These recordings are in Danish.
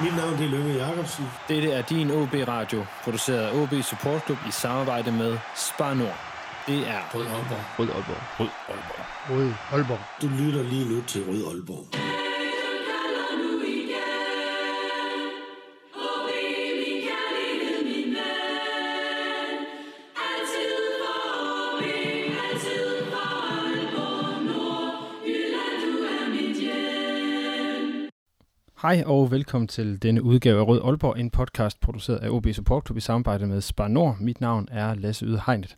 Mit navn er Lønge Jacobsen. Dette er din OB Radio, produceret af OB Support Club i samarbejde med Spar Nord. Det er Rød Aalborg. Rød Aalborg. Rød Aalborg. Rød Aalborg. Du lytter lige nu til Rød Aalborg. Hej og velkommen til denne udgave af Rød Aalborg, en podcast produceret af OB Support Club i samarbejde med Spar Nord. Mit navn er Lasse Yde Hegnet.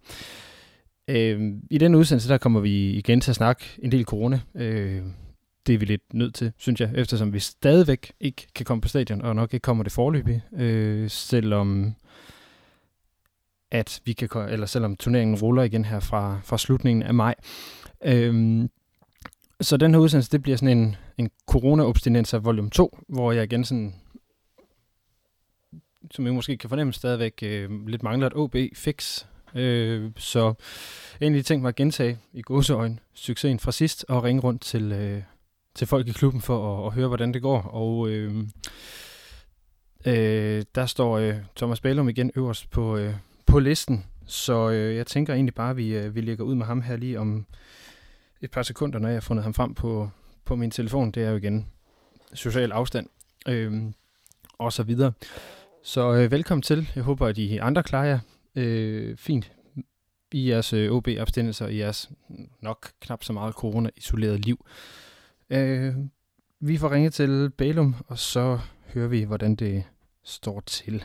Øh, I denne udsendelse der kommer vi igen til at snakke en del corona. Øh, det er vi lidt nødt til, synes jeg, eftersom vi stadigvæk ikke kan komme på stadion, og nok ikke kommer det forløbig, øh, selvom at vi kan, eller selvom turneringen ruller igen her fra, fra slutningen af maj. Øh, så den her udsendelse, det bliver sådan en, en corona-obstinenser volume 2, hvor jeg igen sådan, som I måske kan fornemme stadigvæk, øh, lidt mangler et OB-fix. Øh, så egentlig tænkte mig at gentage i godseøjne succesen fra sidst og ringe rundt til, øh, til folk i klubben for at, at høre, hvordan det går. Og øh, øh, der står øh, Thomas Bælum igen øverst på, øh, på listen, så øh, jeg tænker egentlig bare, at vi, øh, vi lægger ud med ham her lige om et par sekunder, når jeg har fundet ham frem på, på min telefon. Det er jo igen social afstand øh, og så videre. Så øh, velkommen til. Jeg håber, at I andre klarer jer øh, fint i jeres øh, OB-abstindelser, i jeres nok knap så meget corona-isoleret liv. Øh, vi får ringet til Balum, og så hører vi, hvordan det står til.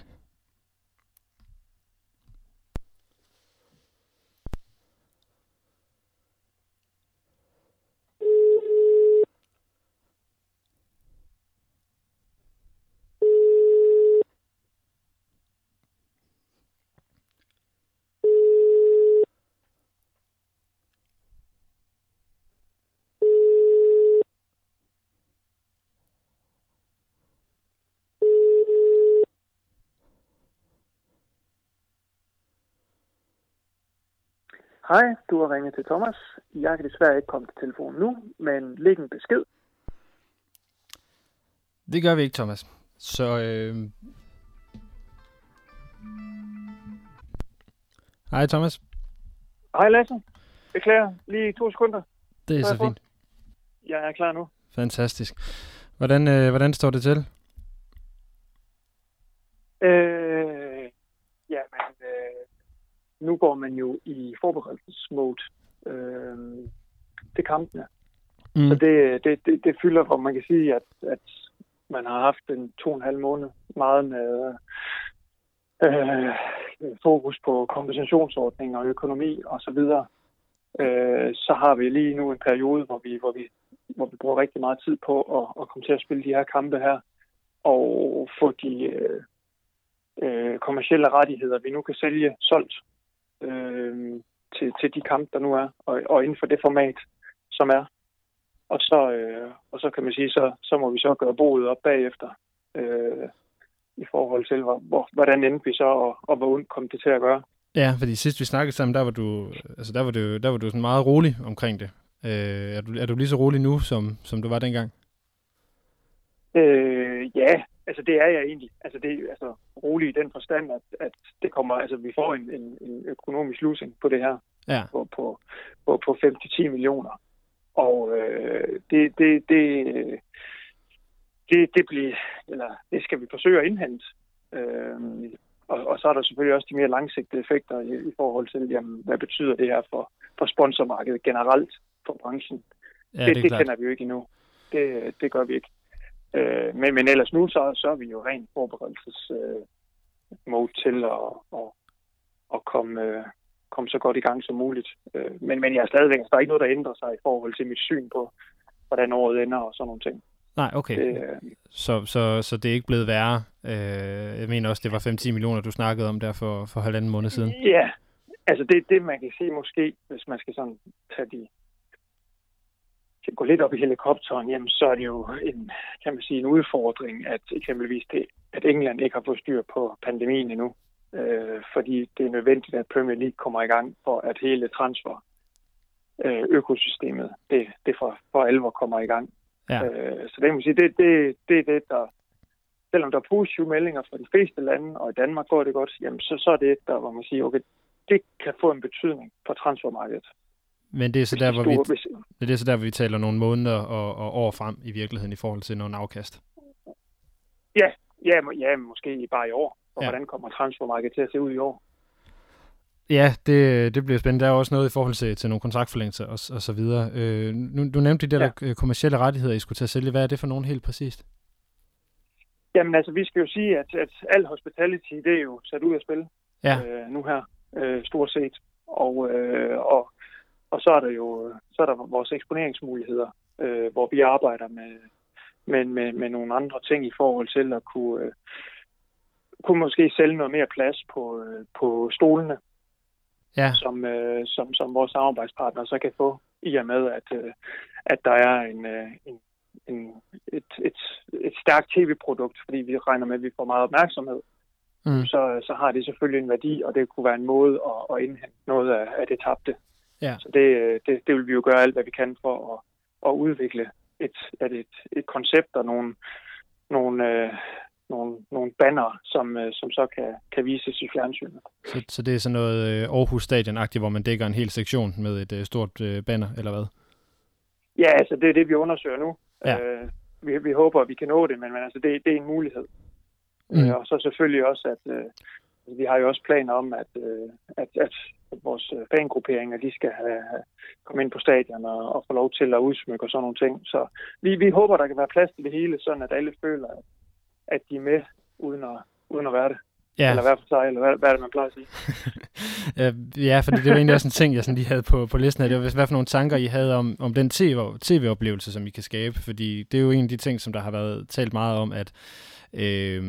Hej, du har ringet til Thomas. Jeg kan desværre ikke komme til telefonen nu, men læg en besked. Det gør vi ikke, Thomas. Så øh... Hej, Thomas. Hej Lasse. Beklager. Lige to sekunder. Det er så fint. Jeg er klar nu. Fantastisk. Hvordan, øh, hvordan står det til? Øh, ja, men øh, nu går man jo i forberedelsesmode øh, til kampene. Mm. Så det, det, det, det fylder, hvor man kan sige, at, at man har haft en to og en halv måned meget med øh, fokus på kompensationsordninger og økonomi og så videre. Øh, så har vi lige nu en periode, hvor vi, hvor vi, hvor vi bruger rigtig meget tid på at, at komme til at spille de her kampe her og få de øh, øh, kommercielle rettigheder, vi nu kan sælge, solgt øh, til, til de kampe, der nu er, og, og inden for det format, som er. Og så, øh, og så kan man sige, så, så må vi så gøre boet op bagefter, øh, i forhold til, hvor, hvor, hvordan endte vi så, og, og hvor ondt kom det til at gøre. Ja, fordi sidst vi snakkede sammen, der var du, altså der var du, der var du sådan meget rolig omkring det. Øh, er, du, er du lige så rolig nu, som, som du var dengang? Øh, ja, altså det er jeg egentlig. Altså det er altså rolig i den forstand, at, at det kommer, altså vi får en, en, en økonomisk losing på det her, Ja, på, på, på, på 5-10 millioner. Og øh, det, det, det, det, det, bliver, eller det skal vi forsøge at indhente. Øh, og, og så er der selvfølgelig også de mere langsigtede effekter i, i forhold til, jamen, hvad betyder det her for, for sponsormarkedet generelt for branchen. ja det, det det klart. kender vi jo ikke endnu. Det, det gør vi ikke. Øh, men, men ellers nu, så, så er vi jo rent forberedelses øh, mode til at, at, at komme, øh, komme så godt i gang som muligt. Øh, men, men jeg er stadigvæk, der er ikke noget, der ændrer sig i forhold til mit syn på, hvordan året ender og sådan nogle ting. Nej, okay. Det, øh, Så, så, så det er ikke blevet værre. Øh, jeg mener også, det var 5-10 millioner, du snakkede om der for, for halvanden måned siden. Ja, altså det, det man kan sige måske, hvis man skal sådan tage de skal gå lidt op i helikopteren, jamen så er det jo en, kan man sige, en udfordring, at eksempelvis det, at England ikke har fået styr på pandemien endnu. Øh, fordi det er nødvendigt, at Premier League kommer i gang for, at hele transfer øh, økosystemet, det, det for, for alvor kommer i gang. Ja. Øh, så det, kan man sige, det, det, det er det, der, selvom der er positive meldinger fra de fleste lande, og i Danmark går det godt, jamen så, så er det et, der, hvor man siger, okay, det kan få en betydning for transfermarkedet. Men det er så der, hvor vi, det er så der, hvor vi taler nogle måneder og, og år frem i virkeligheden i forhold til nogle afkast. Ja, ja, ja måske bare i år. Og ja. hvordan kommer transfermarkedet til at se ud i år? Ja, det, det bliver spændende. Der er også noget i forhold til, til nogle kontraktforlængelser og, og så videre. Øh, nu, du nævnte de der, ja. der kommersielle rettigheder, I skulle at sælge. Hvad er det for nogen helt præcist? Jamen altså, vi skal jo sige, at, at al hospitality, det er jo sat ud af spil ja. øh, nu her, øh, stort set. Og, øh, og, og så er der jo så er der vores eksponeringsmuligheder, øh, hvor vi arbejder med, med, med, med nogle andre ting i forhold til at kunne, øh, kunne måske sælge noget mere plads på, øh, på stolene, ja. som, øh, som, som vores samarbejdspartnere så kan få, i og med, at, øh, at der er en, øh, en, en, et, et, et stærkt tv-produkt, fordi vi regner med, at vi får meget opmærksomhed. Mm. Så, så har det selvfølgelig en værdi, og det kunne være en måde at, at indhente noget af, af det tabte. Ja. Så det, det, det vil vi jo gøre alt, hvad vi kan for at, at udvikle et, et, et, et koncept og nogle, nogle, øh, nogle, nogle banner, som, øh, som så kan, kan vises i fjernsynet. Så, så det er sådan noget øh, Aarhus Stadion-agtigt, hvor man dækker en hel sektion med et øh, stort øh, banner, eller hvad? Ja, altså det er det, vi undersøger nu. Ja. Øh, vi, vi håber, at vi kan nå det, men, men altså, det, det er en mulighed. Mm. Øh, og så selvfølgelig også, at øh, vi har jo også planer om, at, øh, at, at vores fangrupperinger, de skal have, komme ind på stadion og, og få lov til at udsmykke og sådan nogle ting. Så vi, vi håber, der kan være plads til det hele, sådan at alle føler, at, at de er med, uden at, uden at være det. Ja. Eller hvad for sig, eller hvad, hvad er det, man plejer at sige? ja, for det, det var egentlig også en ting, jeg sådan lige havde på, på listen her. Det var, hvad for nogle tanker, I havde om, om den TV, tv-oplevelse, som I kan skabe. Fordi det er jo en af de ting, som der har været talt meget om, at, øh,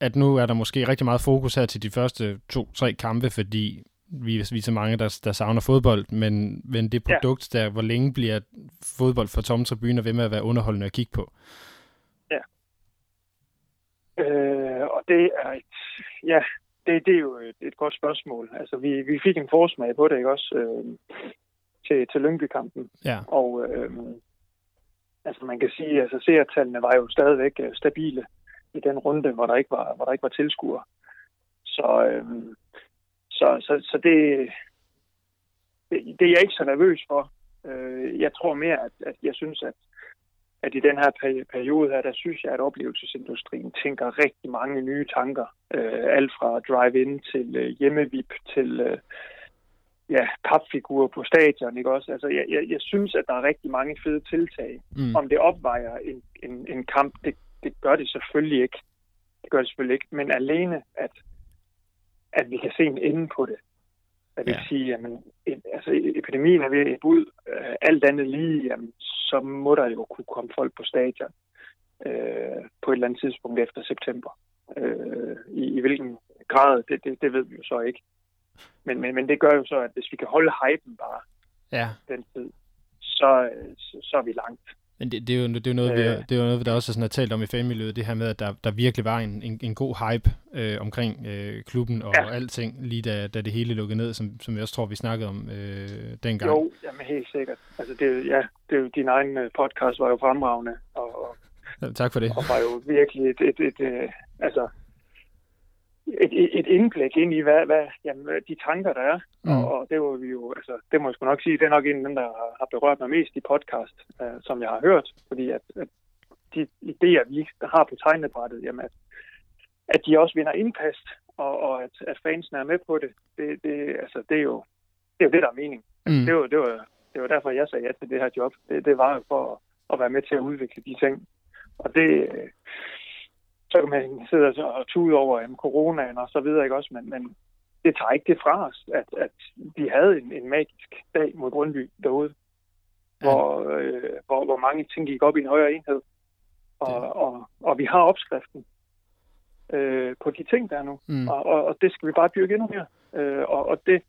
at nu er der måske rigtig meget fokus her til de første to-tre kampe, fordi vi, vi er så mange, der, der savner fodbold, men, men det produkt ja. der, hvor længe bliver fodbold for tomme tribuner ved med at være underholdende at kigge på? Ja. Øh, og det er et, ja, det, det er jo et, et godt spørgsmål. Altså, vi, vi fik en forsmag på det, ikke også, øh, til, til Lyngby-kampen. Ja. Og øh, altså, man kan sige, altså, seertallene var jo stadigvæk øh, stabile i den runde, hvor der ikke var, hvor der ikke var tilskuere. Så, øh, så, så, så det, det, det er jeg ikke så nervøs for. Øh, jeg tror mere, at, at jeg synes, at, at i den her periode her, der synes jeg, at oplevelsesindustrien tænker rigtig mange nye tanker. Øh, alt fra drive-in til øh, hjemmevip til øh, ja, papfigurer på stadion, ikke også? Altså, jeg, jeg, jeg synes, at der er rigtig mange fede tiltag. Mm. Om det opvejer en, en, en kamp, det, det gør det selvfølgelig ikke. Det gør det selvfølgelig ikke. Men alene, at at vi kan se en ende på det. At vi ja. kan sige, at altså, epidemien er ved at ud. Øh, alt andet lige, jamen, så må der jo kunne komme folk på stadion øh, på et eller andet tidspunkt efter september. Øh, i, I hvilken grad, det, det, det ved vi jo så ikke. Men, men, men det gør jo så, at hvis vi kan holde hypen bare ja. den tid, så, så, så er vi langt. Men det, det, er jo, det, er jo noget, øh, vi, det er jo noget, der også er sådan, talt om i fanmiljøet, det her med, at der, der virkelig var en, en, en god hype øh, omkring øh, klubben og ja. alting, lige da, da det hele lukkede ned, som, som jeg også tror, vi snakkede om øh, dengang. Jo, jamen helt sikkert. Altså det, ja, det er jo, din egen øh, podcast var jo fremragende, og, og ja, tak for det. Og var jo virkelig et, et, et, et øh, altså et, et indblik ind i, hvad, hvad jamen, de tanker, der er. Mm. Og, og det var vi jo, altså, det må jeg sgu nok sige, det er nok en af dem, der har berørt mig mest i podcast, uh, som jeg har hørt. Fordi at, at de idéer, vi har på tegnebrættet, jamen, at, at de også vinder indpas, og, og at, at fansen er med på det, det, det, altså, det, er, jo, det er jo det, der er mening. Altså, mm. det, var, det, var, det var derfor, jeg sagde ja til det her job. Det, det var jo for at, at være med til at udvikle de ting. Og det, så kan man sidde og tude over um, coronaen og så videre, ikke også? Men, men det tager ikke det fra os, at, at vi havde en, en magisk dag mod Grundby derude, ja. hvor, øh, hvor, hvor mange ting gik op i en højere enhed. Og, ja. og, og vi har opskriften øh, på de ting, der er nu. Mm. Og, og, og det skal vi bare dyrke endnu mere. Øh, og, og det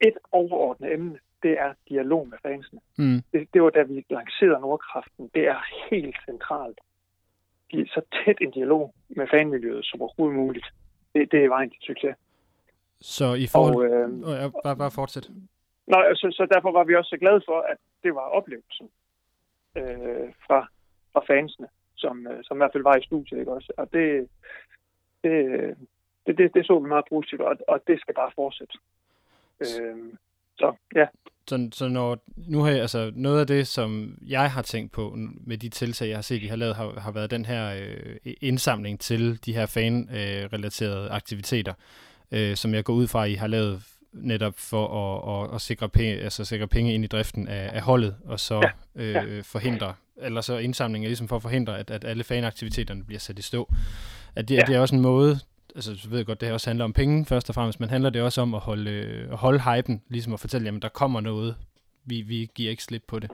et overordnet emne, det er dialog med fansene. Mm. Det, det var da vi lancerede Nordkraften. Det er helt centralt så tæt en dialog med fanmiljøet som overhovedet muligt. Det, det er vejen til succes. Så i forhold... Og, øh, oh, ja, bare, bare fortsæt. Nej, så, så derfor var vi også så glade for, at det var oplevelsen øh, fra, fra fansene, som, øh, som i hvert fald var i studiet. Ikke også? Og det, det, det, det, det så vi meget positivt, og, og det skal bare fortsætte. Øh, så ja. Så, så når, nu har jeg, altså noget af det, som jeg har tænkt på med de tiltag, jeg har set, I har lavet, har, har været den her øh, indsamling til de her fan-relaterede øh, aktiviteter, øh, som jeg går ud fra, I har lavet netop for at, at, at sikre, penge, altså sikre penge ind i driften af, af holdet, og så ja. Øh, forhindre, eller så indsamlinger ligesom for at forhindre, at, at alle fanaktiviteterne bliver sat i stå. At det, ja. at det er også en måde, altså så ved jeg godt, det her også handler om penge først og fremmest, men handler det også om at holde, at holde hypen, ligesom at fortælle, jamen der kommer noget, vi, vi giver ikke slip på det.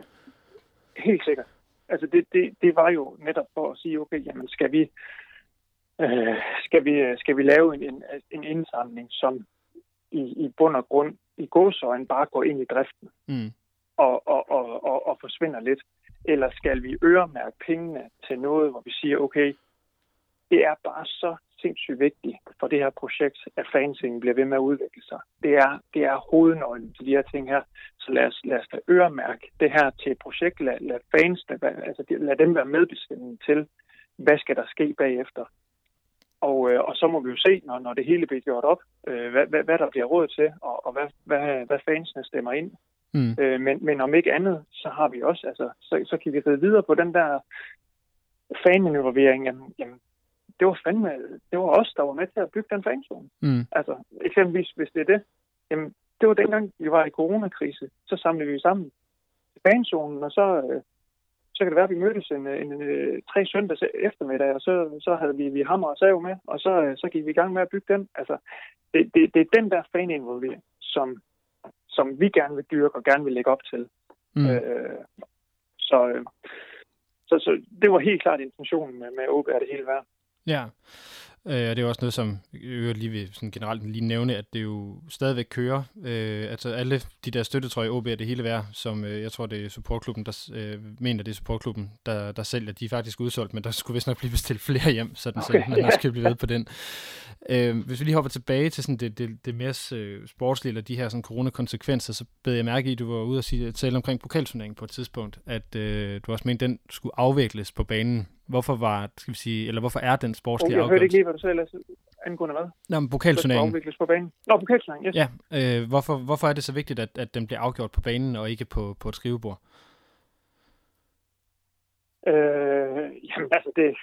Helt sikkert. Altså det, det, det var jo netop for at sige, okay, jamen skal vi, øh, skal vi, skal vi lave en, en, en indsamling, som i, i bund og grund i godsøjen bare går ind i driften mm. og, og, og, og, og forsvinder lidt? Eller skal vi øremærke pengene til noget, hvor vi siger, okay, det er bare så sindssygt vigtigt for det her projekt, at fansingen bliver ved med at udvikle sig. Det er, det er hovednøglen til de her ting her. Så lad os, lad os da øremærke det her til et projekt. Lad, lad fans, altså lad dem være medbestemmende til, hvad skal der ske bagefter. Og, øh, og så må vi jo se, når, når det hele bliver gjort op, øh, hvad, hvad, hvad der bliver råd til, og, og hvad, hvad, hvad fansene stemmer ind. Mm. Øh, men, men om ikke andet, så har vi også, altså, så, så kan vi ride videre på den der faninvolvering. Jamen, jamen, det var fandme, det var os, der var med til at bygge den fanzone. Mm. Altså, eksempelvis, hvis det er det, jamen, det var dengang, vi var i coronakrise, så samlede vi sammen i fanzonen, og så, øh, så kan det være, at vi mødtes en, en, en, en tre søndags eftermiddag, og så, så havde vi, vi hammer og sav med, og så, øh, så gik vi i gang med at bygge den. Altså, det, det, det er den der faninvolvering, som, som vi gerne vil dyrke og gerne vil lægge op til. Mm. Øh, så, øh, så, så det var helt klart intentionen med, med OB er det hele værd. Ja, øh, og det er også noget, som jeg lige vil sådan generelt lige nævne, at det jo stadigvæk kører. Øh, altså alle de der støttetrøjer, OB er det hele værd, som øh, jeg tror, det er supportklubben, der øh, mener, det er supportklubben, der, der sælger. De er faktisk udsolgt, men der skulle vist nok blive bestilt flere hjem, sådan okay. så man også kan blive ved på den. Øh, hvis vi lige hopper tilbage til sådan det, det, det mere øh, sportslige, eller de her sådan coronakonsekvenser, så bed jeg mærke i, at du var ude og sige, tale omkring pokalturneringen på et tidspunkt, at øh, du også mente, at den skulle afvikles på banen. Hvorfor var, skal vi sige, eller hvorfor er den sportslige afgørelse? Jeg hørte ikke lige, hvad du sagde, Lasse, angående hvad? Nå, men pokalturneringen. afvikles på banen. Nå, pokalturneringen, yes. Ja, øh, hvorfor, hvorfor er det så vigtigt, at, at den bliver afgjort på banen og ikke på, på et skrivebord? Øh, jamen altså, det,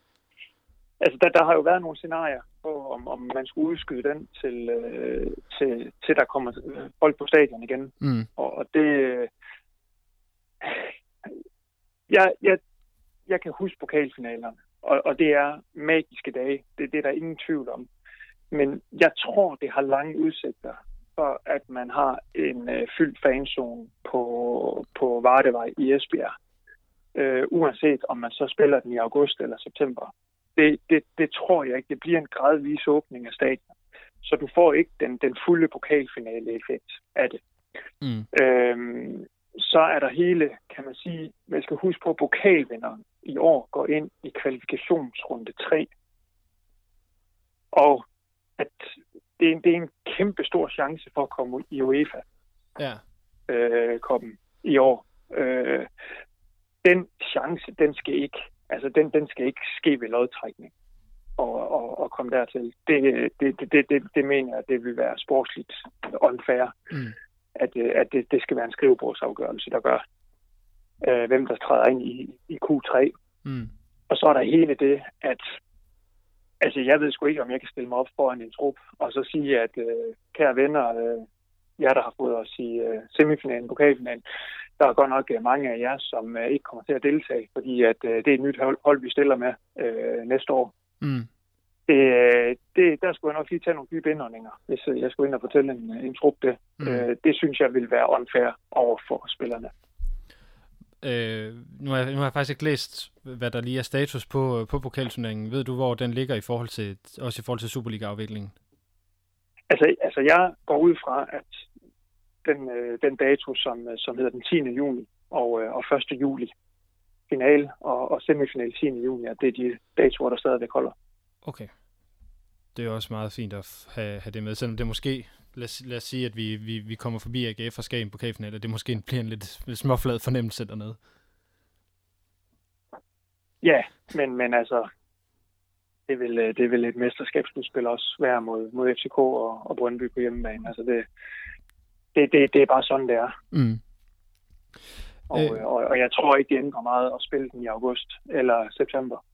altså der, der har jo været nogle scenarier på, om, om man skulle udskyde den til, øh, til, til der kommer folk på stadion igen. Mm. Og, og det... Jeg, jeg, jeg kan huske pokalfinalerne, og, og det er magiske dage. Det, det er der ingen tvivl om. Men jeg tror, det har lange udsigter for, at man har en øh, fyldt fanzone på, på Vardevej i Esbjerg. Øh, uanset om man så spiller den i august eller september. Det, det, det tror jeg ikke. Det bliver en gradvis åbning af stadion. Så du får ikke den, den fulde pokalfinale-effekt af det. Mm. Øhm, så er der hele, kan man sige, man skal huske på, pokalvinderen i år går ind i kvalifikationsrunde 3. Og at det er, en, det er en kæmpe stor chance for at komme i UEFA. Ja. Øh, komme i år. Øh, den chance, den skal ikke, altså den, den skal ikke ske ved lodtrækning og, og, og komme dertil. Det, det, det, det, det mener jeg, det vil være sportsligt unfair. Mm at, øh, at det, det skal være en skrivebordsafgørelse, der gør, øh, hvem der træder ind i, i Q3. Mm. Og så er der hele det, at altså, jeg ved sgu ikke, om jeg kan stille mig op foran en trup, og så sige, at øh, kære venner, øh, jer der har fået os i øh, semifinalen, pokalfinalen, der er godt nok øh, mange af jer, som øh, ikke kommer til at deltage, fordi at øh, det er et nyt hold, hold vi stiller med øh, næste år. Mm det, det, der skulle jeg nok lige tage nogle dybe indåndinger, hvis øh, jeg skulle ind og fortælle en, en trup det. Mm. Øh, det synes jeg vil være unfair over for spillerne. Øh, nu, har, nu har jeg faktisk ikke læst, hvad der lige er status på, på pokalturneringen. Ved du, hvor den ligger i forhold til, også i forhold til Superliga-afviklingen? Altså, altså, jeg går ud fra, at den, øh, den dato, som, øh, som hedder den 10. juni og, øh, og 1. juli, final og, og semifinal 10. juni, at det er de datoer, der stadigvæk holder. Okay det er også meget fint at have, have det med, selvom det måske, lad, os, lad os sige, at vi, vi, vi kommer forbi AGF og Skagen på kæften, eller det måske bliver en lidt, lidt småflad fornemmelse dernede. Ja, men, men altså, det vil, øh, det vil et mesterskabsudspil også være mod, mod FCK og, og Brøndby på hjemmebane. Altså det, det, det, det er bare sådan, det er. Mm. Og, øh. og, og jeg tror ikke, det ændrer meget at spille den i august eller september.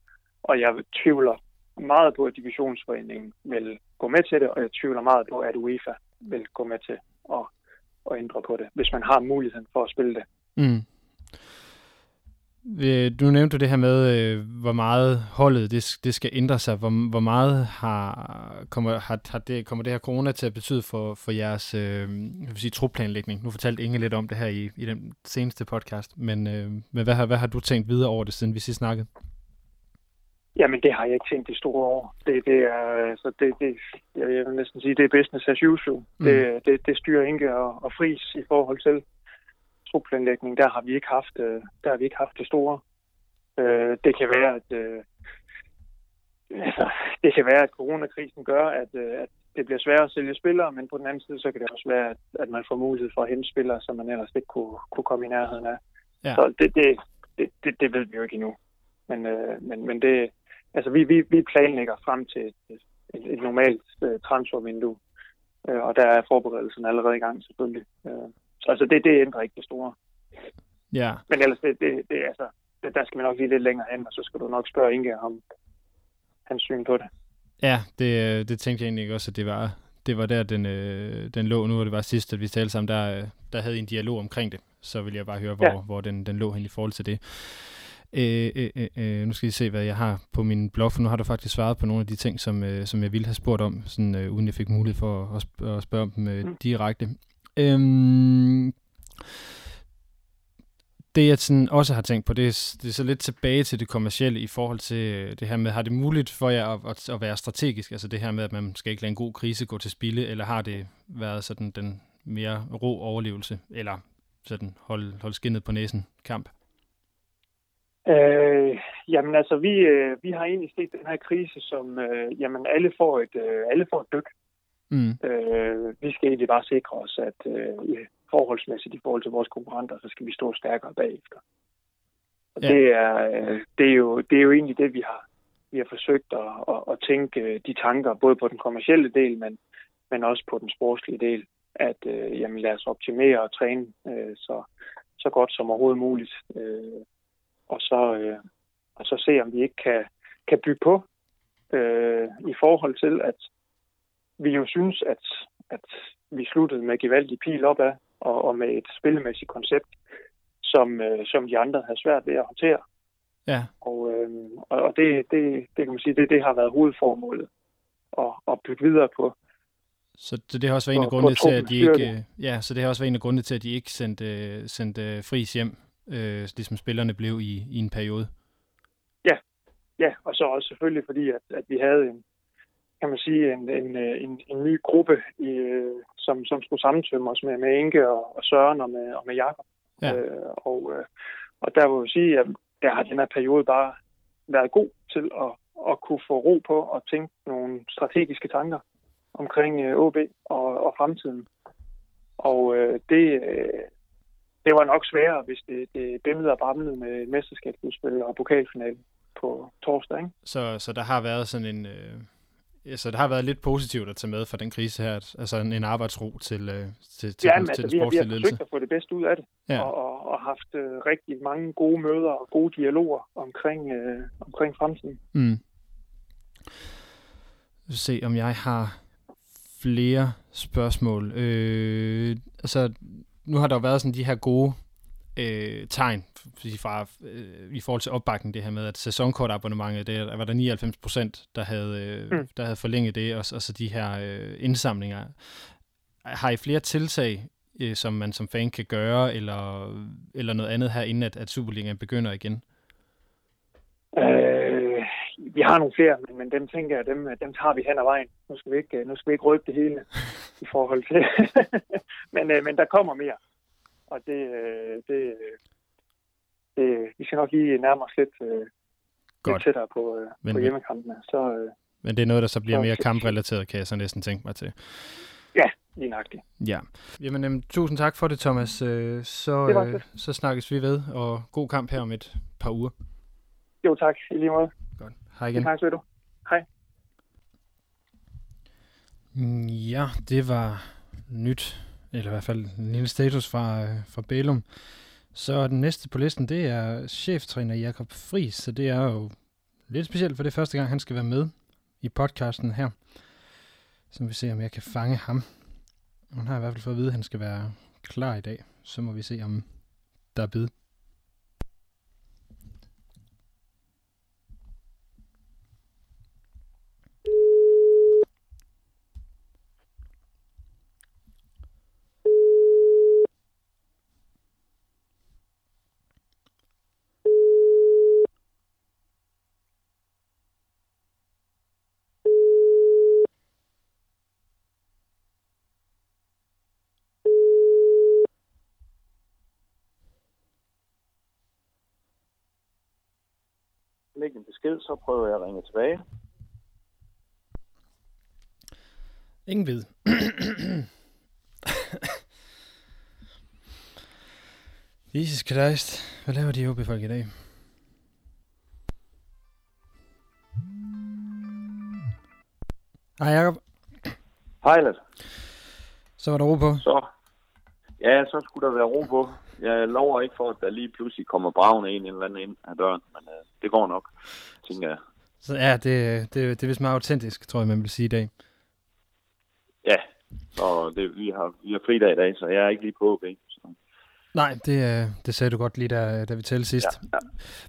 Og jeg tvivler meget på, at divisionsforeningen vil gå med til det, og jeg tvivler meget på, at UEFA vil gå med til at, at ændre på det, hvis man har muligheden for at spille det. Mm. Du nævnte det her med, øh, hvor meget holdet det, det skal ændre sig. Hvor, hvor meget har, kommer, har, har det, kommer det her corona til at betyde for, for jeres øh, jeg vil sige, trupplanlægning? Nu fortalte Inge lidt om det her i, i den seneste podcast, men, øh, men hvad, har, hvad har du tænkt videre over det, siden vi sidst snakkede? Jamen, det har jeg ikke tænkt i store år. Det, det er, altså, det, det, jeg vil næsten sige, det er business as usual. Mm. Det, det, det styrer Inge og, og Fris i forhold til trupplanlægning. Der har vi ikke haft, øh, der har vi ikke haft det store. Øh, det kan være, at øh, altså, det kan være, at coronakrisen gør, at, at det bliver sværere at sælge spillere, men på den anden side, så kan det også være, at, at man får mulighed for at hente spillere, som man ellers ikke kunne, kunne komme i nærheden af. Ja. Så det, det, det, det, det ved vi jo ikke endnu. Men, øh, men, men det, altså vi, vi, vi planlægger frem til et, et, et normalt uh, transfervindue, uh, og der er forberedelsen allerede i gang selvfølgelig. Uh, så altså det, det ændrer ikke det store. Ja. Men ellers, det, det, det, altså, det, der skal vi nok lige lidt længere hen, og så skal du nok spørge Inge om hans syn på det. Ja, det, det tænkte jeg egentlig også, at det var, det var der, den, øh, den lå nu, og det var sidst, at vi talte sammen, der, der havde en dialog omkring det. Så vil jeg bare høre, hvor, ja. hvor den, den lå hen i forhold til det. Øh, øh, øh, øh, nu skal I se, hvad jeg har på min blog, for nu har du faktisk svaret på nogle af de ting, som, øh, som jeg ville have spurgt om, sådan, øh, uden jeg fik mulighed for at, sp- at spørge om dem øh, mm. direkte. Øhm, det jeg sådan også har tænkt på, det er, det er så lidt tilbage til det kommercielle i forhold til øh, det her med, har det muligt for jer at, at, at være strategisk, altså det her med, at man skal ikke lade en god krise gå til spilde, eller har det været sådan den mere ro overlevelse, eller sådan hold, hold skinnet på næsen kamp? Øh, jamen altså, vi, øh, vi har egentlig set den her krise som, øh, jamen alle får et, øh, alle får et dyk. Mm. Øh, vi skal egentlig bare sikre os, at øh, forholdsmæssigt i forhold til vores konkurrenter, så skal vi stå stærkere bagefter. Og ja. det, er, øh, det, er jo, det er jo egentlig det, vi har, vi har forsøgt at, at, at tænke de tanker, både på den kommercielle del, men, men også på den sportslige del, at øh, jamen, lad os optimere og træne øh, så, så godt som overhovedet muligt. Øh, og så, øh, og så se, om vi ikke kan, kan bygge på øh, i forhold til, at vi jo synes, at, at vi sluttede med gevaldig pil opad, og, og med et spillemæssigt koncept, som, øh, som de andre har svært ved at håndtere. Ja. Og, øh, og det, det, det kan man sige, det, det har været hovedformålet at, at bygge videre på. Så det, det har også været en af grundene til, at de ikke, ja, så det har også været en af grundene til, at de ikke sendte, sendte Fris hjem, øh, ligesom spillerne blev i, i en periode. Ja, ja, og så også selvfølgelig fordi, at, at vi havde en, kan man sige, en, en, en, en ny gruppe, i, som, som skulle sammentømme os med, med Inge og, og Søren og med, og med Jakob. Ja. Øh, og, øh, og der vil jeg sige, at der har den her periode bare været god til at, at kunne få ro på og tænke nogle strategiske tanker omkring øh, OB og, og fremtiden. Og øh, det, øh, det var nok sværere, hvis det, det bimlede og bamlede med mesterskabsudspil og pokalfinalen på torsdag. Ikke? Så, så der har været sådan en... Øh så det har været lidt positivt at tage med for den krise her, altså en, en arbejdsro til, øh, til, til, ja, til, altså, den vi, har, vi har forsøgt at få det bedste ud af det, ja. og, og, og haft uh, rigtig mange gode møder og gode dialoger omkring, uh, omkring fremtiden. Mm. Se, om jeg har flere spørgsmål. Øh, altså, nu har der jo været sådan de her gode øh, tegn fra, øh, i forhold til opbakning, det her med, at sæsonkortabonnementet, der var der 99 procent, der havde, øh, mm. der havde forlænget det, og, og så de her øh, indsamlinger. Har I flere tiltag, øh, som man som fan kan gøre, eller, eller noget andet her, inden at, at Superligaen begynder igen? Øh, vi har nogle flere, men, men dem tænker jeg, dem, dem tager vi hen ad vejen. Nu skal vi ikke, nu skal vi ikke røbe det hele i forhold til. men, øh, men der kommer mere og det, øh, det, det, vi skal nok lige nærme os lidt, øh, lidt tættere på, øh, men, på hjemmekampene. Så, øh, men det er noget, der så bliver mere kamprelateret, kan jeg så næsten tænke mig til. Ja, lige nøjagtigt. Ja. Jamen, jamen, tusind tak for det, Thomas. Så, det øh, så snakkes vi ved, og god kamp her om et par uger. Jo, tak. I lige måde. Hej igen. Tak, du. Hej. Mm, Ja, det var nyt, eller i hvert fald en lille status fra, øh, fra Bælum. Så den næste på listen, det er cheftræner Jakob Friis, så det er jo lidt specielt, for det er første gang, han skal være med i podcasten her. Så vi se, om jeg kan fange ham. Han har i hvert fald fået at vide, at han skal være klar i dag. Så må vi se, om der er bid. Læg en besked, så prøver jeg at ringe tilbage. Ingen vid. Jesus Christ. Hvad laver de OB-folk i dag? Hej Jacob. Hej, Lasse. Så var der ro på. Så. Ja, så skulle der være ro på. Jeg lover ikke for, at der lige pludselig kommer bravende en eller anden ind ad døren, men øh, det går nok, tænker jeg. Så ja, det, det, det er vist meget autentisk, tror jeg, man vil sige i dag. Ja, så det, vi, har, vi har fridag i dag, så jeg er ikke lige på. Så. Nej, det, øh, det sagde du godt lige, da, da vi talte sidst. Ja, ja.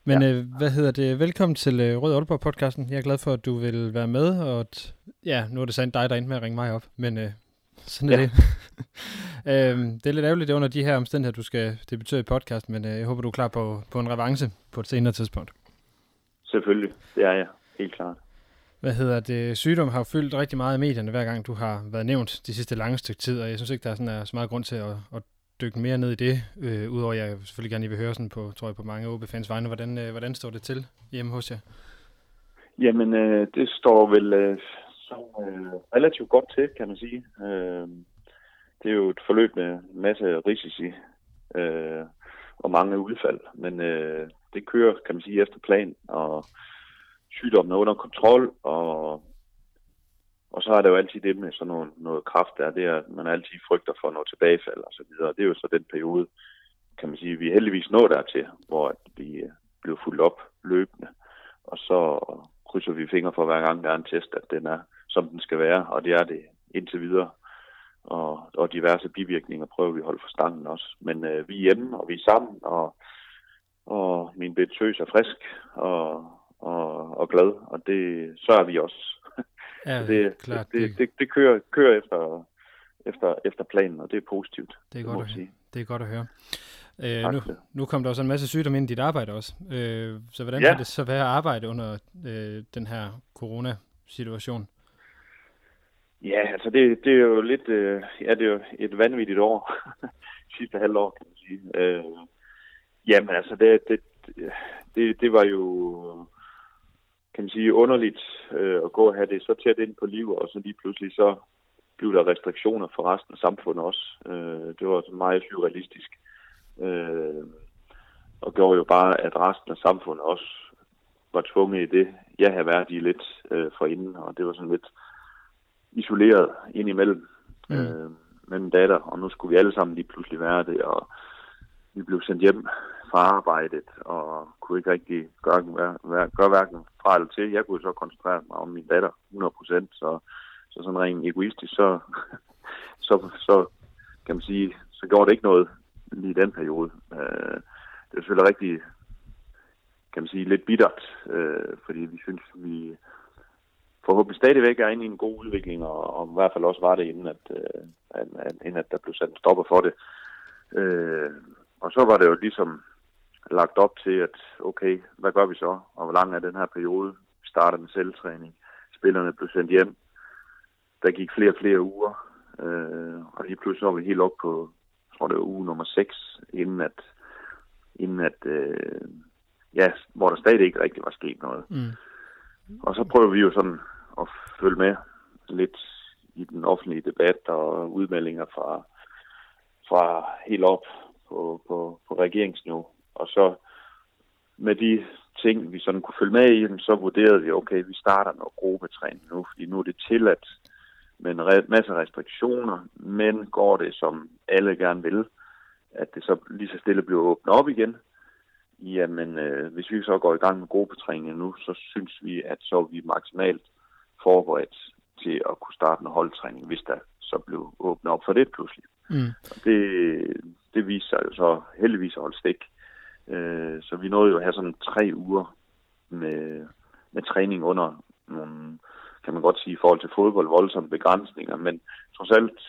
Men øh, hvad hedder det? Velkommen til øh, Rød Aalborg-podcasten. Jeg er glad for, at du vil være med, og at, ja, nu er det sandt dig, der endte med at ringe mig op, men øh, sådan er Ja. det. øhm, det er lidt ærgerligt, det er under de her omstændigheder, du skal debutere i podcasten, men øh, jeg håber, du er klar på, på en revanche på et senere tidspunkt. Selvfølgelig, det er jeg. Helt klart. Hvad hedder det? Sygdom har fyldt rigtig meget i medierne, hver gang du har været nævnt de sidste lange stykke tid, og jeg synes ikke, der er, sådan, er så meget grund til at, at dykke mere ned i det, øh, udover at jeg selvfølgelig gerne lige vil høre sådan på, tror jeg, på mange OB-fans vegne. Hvordan, øh, hvordan står det til hjemme hos jer? Jamen, øh, det står vel øh, så, øh, relativt godt til, kan man sige. Øh, det er jo et forløb med en masse risici øh, og mange udfald, men øh, det kører, kan man sige, efter plan, og sygdommen er under kontrol, og, og så er der jo altid det med sådan noget, noget kraft der, det er, at man altid frygter for noget tilbagefald og så videre. Det er jo så den periode, kan man sige, vi er heldigvis nået dertil, hvor vi øh, blev fuldt op løbende, og så krydser vi fingre for hver gang, der er en test, at den er, som den skal være, og det er det indtil videre. Og, og diverse bivirkninger prøver vi at holde for stangen også. Men øh, vi er hjemme, og vi er sammen, og, og min betøs er frisk og, og, og glad, og det så er vi også. Ja, det, klart. det, Det, det, det kører, kører efter, efter, efter planen, og det er positivt. det, er må godt at, sige. det er godt at høre. Øh, Tak nu, det. nu kom der også en masse sygdom ind i dit arbejde også. Øh, så hvordan Ja. har det så været at arbejde under øh, den her corona-situation? Ja, altså det, det er jo lidt, øh, ja, det er jo et vanvittigt år, sidste halvår, kan man sige. Øh, jamen altså, det, det, det, det var jo, kan man sige, underligt øh, at gå og have det så tæt ind på liv, og så lige pludselig så blev der restriktioner for resten af samfundet også. Øh, det var så meget surrealistisk. Øh, og gjorde jo bare, at resten af samfundet også var tvunget i det, jeg havde været i lidt øh, forinden, og det var sådan lidt isoleret indimellem Mm. øh, med min datter, og nu skulle vi alle sammen lige pludselig være det, og vi blev sendt hjem fararbejdet, og kunne ikke rigtig gøre, gøre, gøre hverken fra eller til. Jeg kunne så koncentrere mig om min datter 100%, så, så sådan rent egoistisk, så, så, så kan man sige, så gjorde det ikke noget lige i den periode. Øh, det er selvfølgelig rigtig, kan man sige, lidt bittert, øh, fordi vi synes, vi forhåbentlig stadigvæk er inde i en god udvikling, og, og i hvert fald også var det, inden at, øh, at, at, inden at der blev sat en stopper for det. Øh, og så var det jo ligesom lagt op til, at okay, hvad gør vi så, og hvor lang er den her periode? Vi starter med selvtræning, spillerne blev sendt hjem, der gik flere og flere uger, øh, og lige pludselig var vi helt op på, jeg tror det var uge nummer 6, inden at, inden at øh, ja, hvor der stadig ikke rigtig var sket noget. Mm. Og så prøver vi jo sådan at følge med lidt i den offentlige debat og udmeldinger fra, fra helt op på, på, på regeringsniveau. Og så med de ting, vi sådan kunne følge med i, så vurderede vi, okay, vi starter noget gruppetræning nu, fordi nu er det tilladt med en re- masse restriktioner, men går det, som alle gerne vil, at det så lige så stille bliver åbnet op igen, jamen øh, hvis vi så går i gang med gruppetræning nu, så synes vi, at så er vi maksimalt forberedt til at kunne starte en holdtræning, hvis der så blev åbnet op for det pludselig. Mm. det, det viser sig jo så heldigvis at holde stik. Øh, så vi nåede jo at have sådan tre uger med, med træning under nogle, kan man godt sige, i forhold til fodbold, voldsomme begrænsninger, men trods alt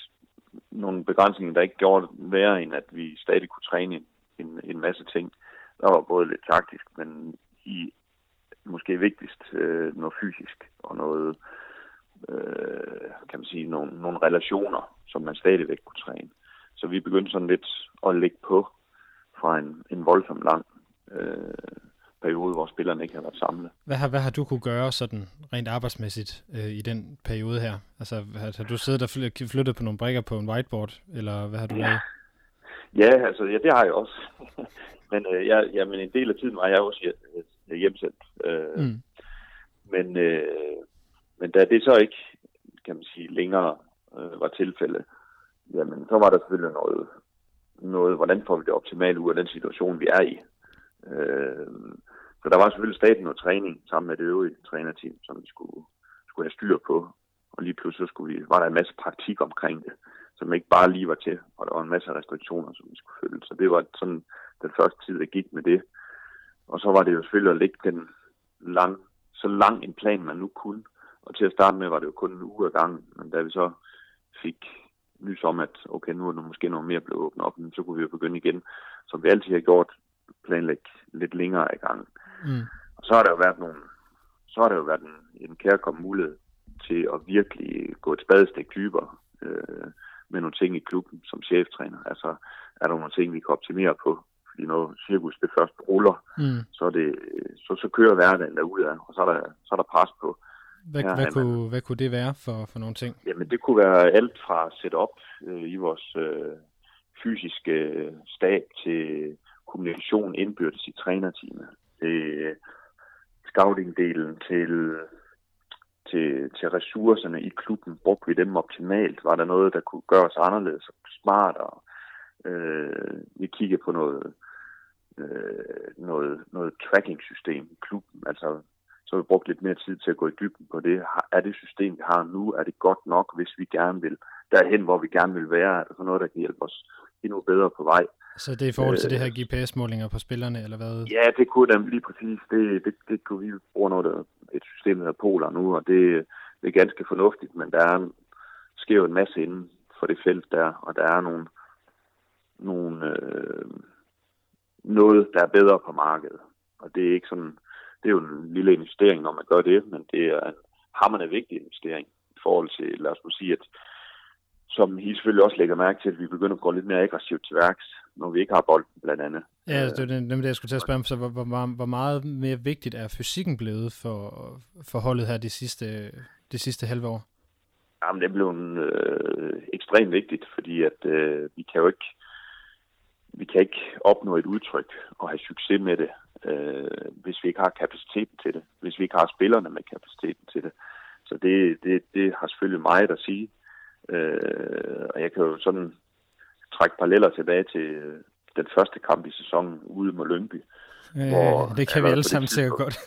nogle begrænsninger, der ikke gjorde værre, end at vi stadig kunne træne en, en masse ting. Der var både lidt taktisk, men i måske vigtigst øh, noget fysisk og noget, øh, kan man sige, nogle, nogle relationer, som man stadigvæk kunne træne. Så vi begyndte sådan lidt at lægge på fra en, en voldsom lang øh, periode, hvor spillerne ikke har været samlet. Hvad har, hvad har du kunne gøre sådan rent arbejdsmæssigt øh, i den periode her? Altså har, har du siddet og flyttet på nogle brikker på en whiteboard, eller hvad har du ja. lavet? Ja, altså ja, det har jeg også. men, øh, jeg, ja, men en del af tiden var jeg også hjemsendt. Øh, mm. Men, øh, men da det så ikke, kan man sige, længere øh, var tilfælde, jamen så var der selvfølgelig noget, noget hvordan får vi det optimale ud af den situation, vi er i. Øh, så der var selvfølgelig staten og træning sammen med det øvrige trænerteam, som vi skulle, skulle have styr på. Og lige pludselig skulle vi, var der en masse praktik omkring det, som ikke bare lige var til, og der var en masse restriktioner, som vi skulle følge. Så det var sådan den første tid, der gik med det. Og så var det jo selvfølgelig at lægge den lang, så lang en plan, man nu kunne. Og til at starte med var det jo kun en uge ad gangen, men da vi så fik nys om, at okay, nu er der måske noget mere blevet åbnet op, så kunne vi jo begynde igen, som vi altid har gjort, planlægge lidt længere i gang. Mm. Og så har der jo været nogle, så har der jo været en, en kærkommen mulighed til at virkelig gå et spadestik dybere øh, med nogle ting i klubben som cheftræner. Altså, er der nogle ting, vi kan optimere på? Fordi når cirkus det først ruller, mm. så, er det, så, så kører hverdagen derude, og så er der, så er der pres på. Hvad, hvad, kunne, hvad kunne det være for, for nogle ting? Jamen, det kunne være alt fra setup øh, i vores øh, fysiske øh, stab til kommunikation indbyrdes i trænerteamet. Til scouting-delen, til, til, til ressourcerne i klubben. Brugte vi dem optimalt? Var der noget, der kunne gøres anderledes og smartere? Øh, vi kiggede på noget, øh, noget, noget tracking-system i klubben. Altså, så har vi brugt lidt mere tid til at gå i dybden på det. Er det system, vi har nu, er det godt nok, hvis vi gerne vil derhen, hvor vi gerne vil være? Er der så noget, der kan hjælpe os endnu bedre på vej? Så det er i forhold til øh, det her GPS-målinger på spillerne, eller hvad? Ja, det kunne dem lige præcis. Det, det, det kunne vi bruge noget af et system, der hedder Polar nu, og det, det er ganske fornuftigt, men der er sker jo en masse inden for det felt der, og der er nogle, nogle øh, noget, der er bedre på markedet. Og det er ikke sådan, det er jo en lille investering, når man gør det, men det er en hammerende vigtig investering i forhold til, lad os sige, at som I selvfølgelig også lægger mærke til, at vi begynder at gå lidt mere aggressivt til værks, når vi ikke har bolden, blandt andet. Ja, det er nemlig det, jeg skulle til at spørge om. Så hvor, hvor, hvor meget mere vigtigt er fysikken blevet for, for holdet her de sidste, de sidste halve år? Jamen, det blev en, øh, ekstremt vigtigt, fordi at øh, vi kan jo ikke vi kan ikke opnå et udtryk og have succes med det, øh, hvis vi ikke har kapaciteten til det, hvis vi ikke har spillerne med kapaciteten til det. Så det, det, det har selvfølgelig meget at sige. Øh, og jeg kan jo sådan trække paralleller tilbage til den første kamp i sæsonen ude mod Lyngby. Øh, hvor, det kan vi alle sammen sikkert godt.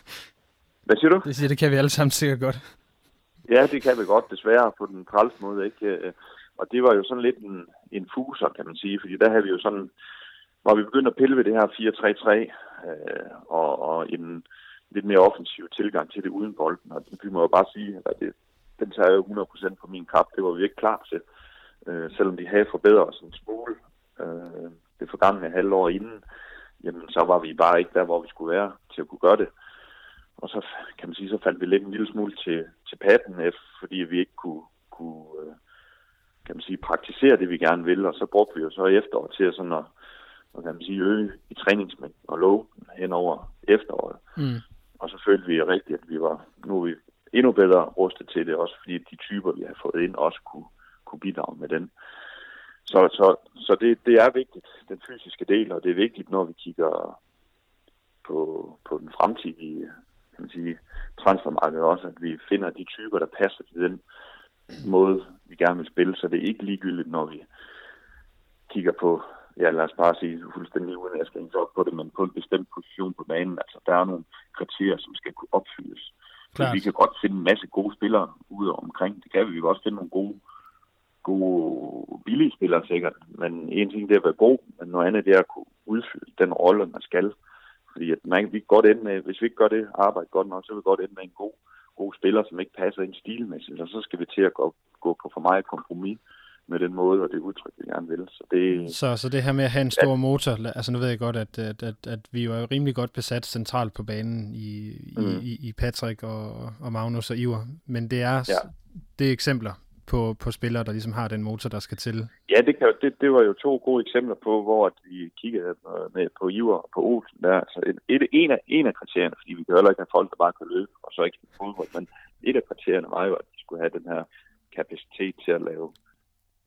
Hvad siger du? Det siger, det kan vi alle sammen sikkert godt. Ja, det kan vi godt, desværre på den træls måde. Ikke? Og det var jo sådan lidt en, en fuser, kan man sige, fordi der havde vi jo sådan, hvor vi begyndte at pille ved det her 4-3-3, øh, og, og en lidt mere offensiv tilgang til det uden bolden. Og vi må jo bare sige, at det, den tager jo 100% på min kap. Det var vi ikke klar til, øh, selvom de havde forbedret os en smule øh, det forgangne halvår inden. Jamen, så var vi bare ikke der, hvor vi skulle være til at kunne gøre det. Og så kan man sige, så faldt vi lidt en lille smule til, til patten, fordi vi ikke kunne, kunne øh, kan man sige, praktisere det, vi gerne vil, og så brugte vi jo så efteråret til at sådan at, og kan man sige, øge i træningsmængden og lov hen over efteråret. Mm. Og så følte vi rigtigt, at vi var, nu er vi endnu bedre rustet til det, også fordi de typer, vi har fået ind, også kunne, kunne bidrage med den. Så, så, så det, det er vigtigt, den fysiske del, og det er vigtigt, når vi kigger på, på den fremtidige kan man sige, transfermarked også, at vi finder de typer, der passer til den måde, vi gerne vil spille, så det er ikke ligegyldigt, når vi kigger på, ja lad os bare sige fuldstændig uden at jeg skal op på det, men på en bestemt position på banen. Altså der er nogle kriterier, som skal kunne opfyldes. Klart. vi kan godt finde en masse gode spillere ude omkring. Det kan vi. Vi kan også finde nogle gode, gode billige spillere sikkert. Men en ting det er at være god, men noget andet det er at kunne udfylde den rolle, man skal. Fordi at man, vi kan godt ende med, hvis vi ikke gør det arbejde godt nok, så vil vi godt ende med en god, god spiller, som ikke passer ind stilmæssigt. Og så skal vi til at gå, gå på for meget kompromis med den måde og det udtryk, vi gerne vil. Så det, så, så det her med at have en stor ja. motor, altså nu ved jeg godt, at, at, at, at vi jo er rimelig godt besat centralt på banen i, mm. i, i Patrick og, og Magnus og Iver, men det er, ja. det er eksempler på, på spillere, der ligesom har den motor, der skal til. Ja, det, kan, det, det var jo to gode eksempler på, hvor vi kiggede med på Iver og på Olsen. Der. Altså et, et, en, af, en af kriterierne, fordi vi kan heller ikke have folk, der bare kan løbe, og så ikke fodbold, men et af kriterierne var jo, at de skulle have den her kapacitet til at lave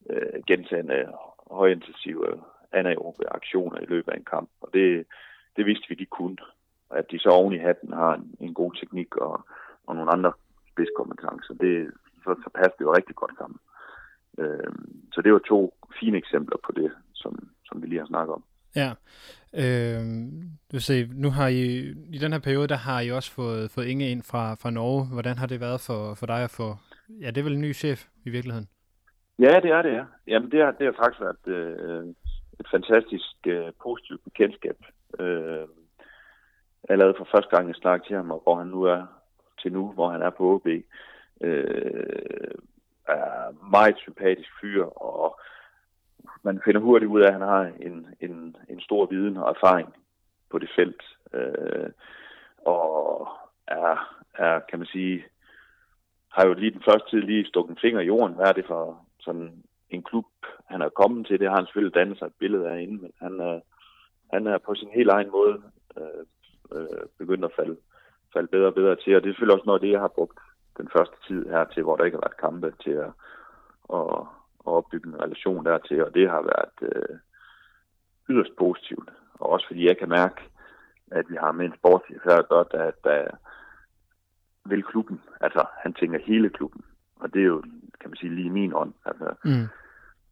øh, gentagende højintensive anaerobe aktioner i løbet af en kamp. Og det, det vidste vi, de kunne. At de så oven i hatten har en, en god teknik og, og nogle andre spidskompetencer, det, så, så passer det jo rigtig godt sammen. Øh, så det var to fine eksempler på det, som, som vi lige har snakket om. Ja, øh, du vil se, nu har I, i den her periode, der har I også fået, fået Inge ind fra, fra Norge. Hvordan har det været for, for dig at få, ja, det er vel en ny chef i virkeligheden? Ja, det er det, ja. Jamen, det har, det har faktisk været øh, et fantastisk øh, positivt bekendtskab. Øh, allerede for første gang, jeg snakkede til ham, og hvor han nu er til nu, hvor han er på OB, øh, er meget sympatisk fyr, og man finder hurtigt ud af, at han har en, en, en stor viden og erfaring på det felt. Øh, og er, er, kan man sige, har jo lige den første tid lige stukket en finger i jorden. Hvad er det for, sådan en klub, han er kommet til. Det har han selvfølgelig dannet sig et billede af inden, men han, er, han er på sin helt egen måde øh, øh, begyndt at falde, falde bedre og bedre til. Og det er selvfølgelig også noget det, jeg har brugt den første tid her til, hvor der ikke har været kampe til at, at, at opbygge en relation dertil. Og det har været øh, yderst positivt. Og også fordi jeg kan mærke, at vi har med en sportschef her at der, der vil klubben. Altså, han tænker hele klubben. Og det er jo kan man sige, lige min ånd. Altså, mm.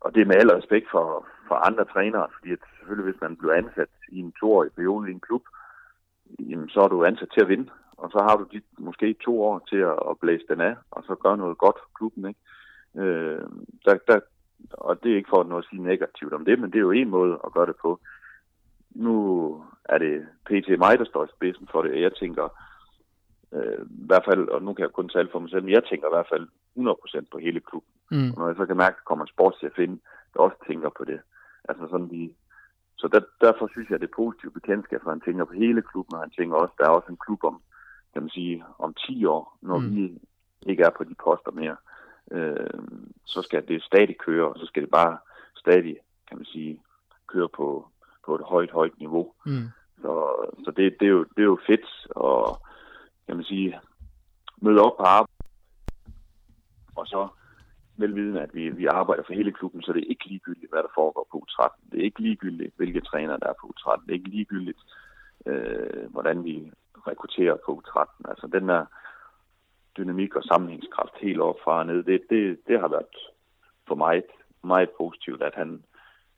Og det er med al respekt for, for andre trænere, fordi at selvfølgelig hvis man bliver ansat i en toårig periode i en klub, jamen, så er du ansat til at vinde, og så har du de, måske to år til at, at blæse den af, og så gøre noget godt for klubben. Ikke? Øh, der, der, og det er ikke for noget at sige negativt om det, men det er jo en måde at gøre det på. Nu er det PT mig, der står i spidsen for det, og jeg tænker, øh, i hvert fald, og nu kan jeg kun tale for mig selv, men jeg tænker i hvert fald 100% på hele klubben. Mm. Og når jeg så kan mærke, at der kommer en sportschef ind, der også tænker på det. Altså sådan de, så der, derfor synes jeg, at det er positivt bekendtskab, for han tænker på hele klubben, og han tænker også, der er også en klub om, kan man sige, om 10 år, når mm. vi ikke er på de poster mere. Øh, så skal det stadig køre, og så skal det bare stadig, kan man sige, køre på, på et højt, højt niveau. Mm. Så, så det, det, er jo, det er jo fedt, og kan man sige, møde op på arbejde, og så velvidende, at vi, vi arbejder for hele klubben, så det er ikke ligegyldigt, hvad der foregår på U13. Det er ikke ligegyldigt, hvilke træner der er på U13. Det er ikke ligegyldigt, øh, hvordan vi rekrutterer på U13. Altså den der dynamik og sammenhængskraft helt op fra og ned, det, det, det har været for mig meget positivt, at han,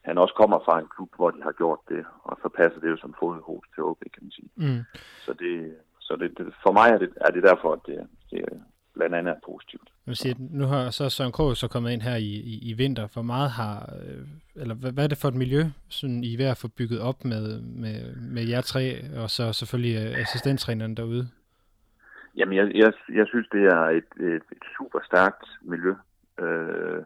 han også kommer fra en klub, hvor de har gjort det, og så passer det jo som fodhus til OB, kan man sige. Mm. Så, det, så det, det, for mig er det, er det derfor, at det, det blandt andet er positivt. Jeg siger, nu har så Søren Krog så kommet ind her i, i, i vinter. Hvor meget har, øh, eller hvad, hvad er det for et miljø, sådan I er ved at få bygget op med, med, med jer tre, og så selvfølgelig øh, assistenttræneren derude? Jamen, jeg, jeg, jeg synes, det er et, et, et super stærkt miljø. Øh,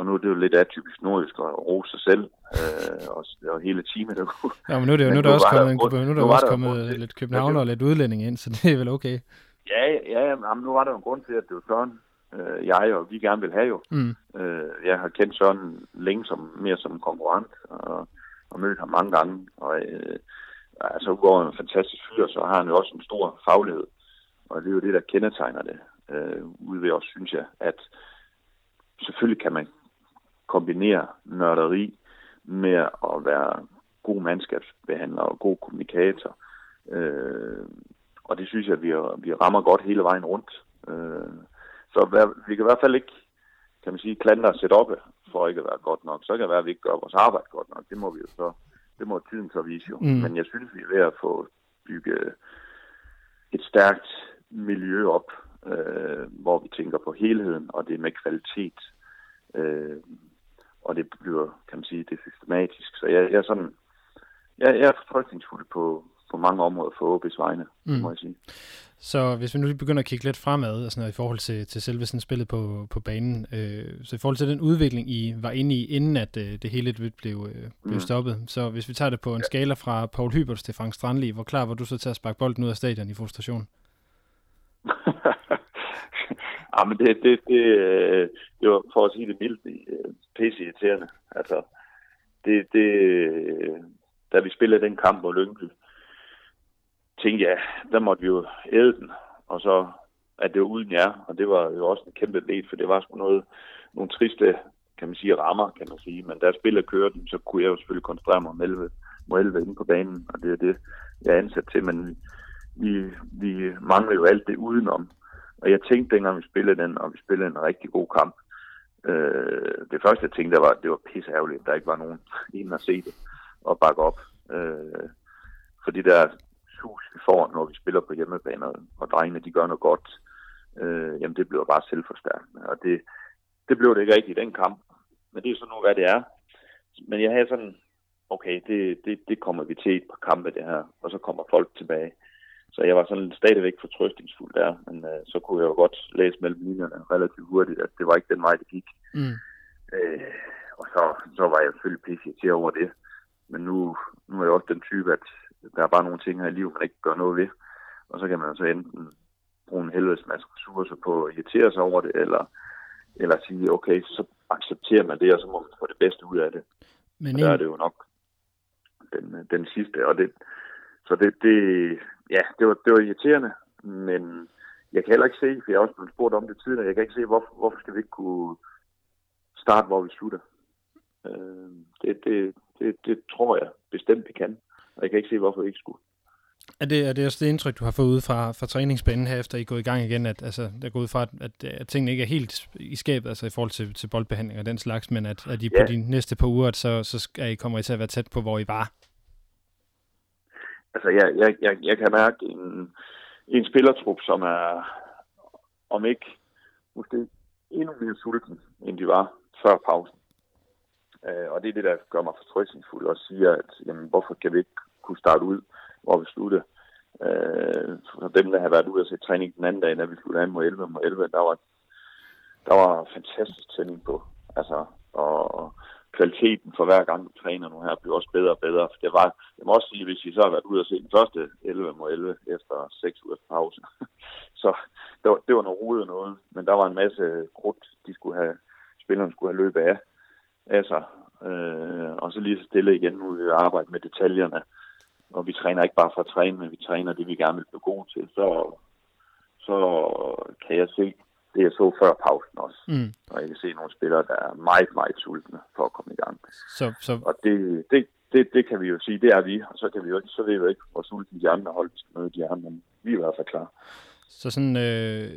og nu er det jo lidt atypisk nordisk at rose sig selv øh, og, og hele teamet. Der ja, men nu er, det jo, nu er der også kommet, der, nu er der også kommet lidt københavner og lidt udlænding ind, så det er vel okay. Ja, ja, jamen, nu var der jo en grund til, at det var Søren, øh, jeg og vi gerne vil have jo. Mm. Øh, jeg har kendt Søren længe som, mere som konkurrent, og, og mødt ham mange gange. Og øh, altså, udover en fantastisk fyr, så har han jo også en stor faglighed. Og det er jo det, der kendetegner det øh, ude ved os, synes jeg, at selvfølgelig kan man kombinere nørderi med at være god mandskabsbehandler og god kommunikator Øh, og det synes jeg, at vi, vi rammer godt hele vejen rundt. Øh, så vi kan i hvert fald ikke, kan man sige, klandre set op for ikke at være godt nok. Så kan det være, at vi ikke gør vores arbejde godt nok. Det må vi jo så, det må tiden så vise jo. Mm. Men jeg synes, vi er ved at få bygget et stærkt miljø op, øh, hvor vi tænker på helheden, og det er med kvalitet. Øh, og det bliver, kan man sige, det er systematisk. Så jeg, jeg er sådan, jeg, jeg er fortrykningsfuld på, på mange områder for OB's vegne, mm. må jeg sige. Så hvis vi nu lige begynder at kigge lidt fremad altså i forhold til, til selve sådan spillet på, på banen, øh, så i forhold til den udvikling, I var inde i, inden at øh, det hele blev, øh, blev mm. stoppet, så hvis vi tager det på en ja. skala fra Paul Hyberts til Frank Strandli, hvor klar var du så til at sparke bolden ud af stadion i frustration? ja, men det, det, det, øh, det var for at sige det mildt, øh, pisse irriterende. Altså, det, det, øh, da vi spillede den kamp mod Lyngby, tænkte jeg, der måtte vi jo æde den, og så at det var uden jer, og det var jo også en kæmpe del, for det var sgu noget, nogle triste, kan man sige, rammer, kan man sige, men da spillet kørte, så kunne jeg jo selvfølgelig koncentrere mig om 11, mod 11 inde på banen, og det er det, jeg er ansat til, men vi, vi mangler jo alt det udenom, og jeg tænkte dengang, vi spillede den, og vi spillede en rigtig god kamp, øh, det første jeg tænkte, var, var, det var pisse ærgerligt, at der ikke var nogen inden at se det og bakke op. Øh, for de der sus, vi får, når vi spiller på hjemmebane, og drengene de gør noget godt, øh, jamen det bliver bare selvforstærkende. Og det, det blev det ikke rigtigt i den kamp. Men det er så nu, hvad det er. Men jeg havde sådan, okay, det, det, det kommer vi til et par kampe, det her, og så kommer folk tilbage. Så jeg var sådan stadigvæk fortrøstningsfuld der, men øh, så kunne jeg jo godt læse mellem linjerne relativt hurtigt, at det var ikke den vej, det gik. Mm. Øh, og så, så var jeg selvfølgelig pisse til over det. Men nu, nu er jeg også den type, at der er bare nogle ting her i livet, man ikke gør noget ved. Og så kan man så enten bruge en helvedes masse ressourcer på at irritere sig over det, eller, eller sige, okay, så accepterer man det, og så må man få det bedste ud af det. Men og der er det jo nok den, den sidste, og det, så det, det, ja, det var, det var irriterende, men jeg kan heller ikke se, for jeg har også blevet spurgt om det tidligere, jeg kan ikke se, hvorfor, hvorfor skal vi ikke kunne starte, hvor vi slutter. Øh, det, det, det, det tror jeg bestemt, vi kan, og jeg kan ikke se, hvorfor vi ikke skulle. Er det, er det også det indtryk, du har fået ud fra, fra træningsbanen her, efter I er gået i gang igen, at altså, der går ud fra, at, at, at tingene ikke er helt i skabet, altså i forhold til, til boldbehandling og den slags, men at, at I ja. på de næste par uger, så, så skal I, kommer I til at være tæt på, hvor I var? Altså jeg, jeg, jeg, jeg kan mærke en, en spillertrup, som er, om ikke måske endnu mere sulten, end de var før pausen. Øh, og det er det, der gør mig fortrystningsfuld og siger, at jamen, hvorfor kan vi ikke kunne starte ud, hvor vi slutte. Øh, for dem, der har været ude og se træning den anden dag, da vi sluttede an mod 11 mod 11, der var, der var fantastisk tænding på. Altså, og, kvaliteten for hver gang du træner nu her bliver også bedre og bedre. For det var, jeg må også sige, hvis I så har været ude og se den første 11 mod 11 efter 6 ugers pause, så det var, det var noget rodet noget. Men der var en masse krudt, de skulle have, spillerne skulle have løbet af. Altså, øh, og så lige så stille igen, nu vi arbejde med detaljerne. Og vi træner ikke bare for at træne, men vi træner det, vi gerne vil blive gode til. Så, så kan jeg se, det jeg så før pausen også. Mm. Og jeg kan se nogle spillere, der er meget, meget sultne for at komme i gang. Så, så... Og det, det, det, det kan vi jo sige, det er vi, og så kan vi jo så ved vi jo ikke, hvor sultne de andre hold skal møde de andre, men vi er i hvert fald klar. Så sådan, øh,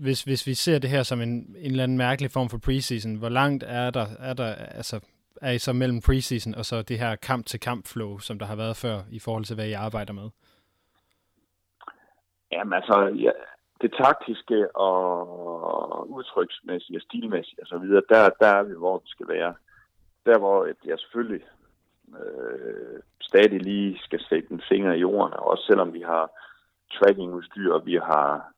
hvis, hvis vi ser det her som en, en eller anden mærkelig form for preseason, hvor langt er der, er der, altså, er I så mellem preseason og så det her kamp-til-kamp flow, som der har været før, i forhold til, hvad I arbejder med? Jamen altså, ja, det taktiske og udtryksmæssige og stilmæssige osv., der, der er vi, hvor vi skal være. Der, hvor jeg selvfølgelig øh, stadig lige skal sætte en finger i jorden, også selvom vi har trackingudstyr, og vi har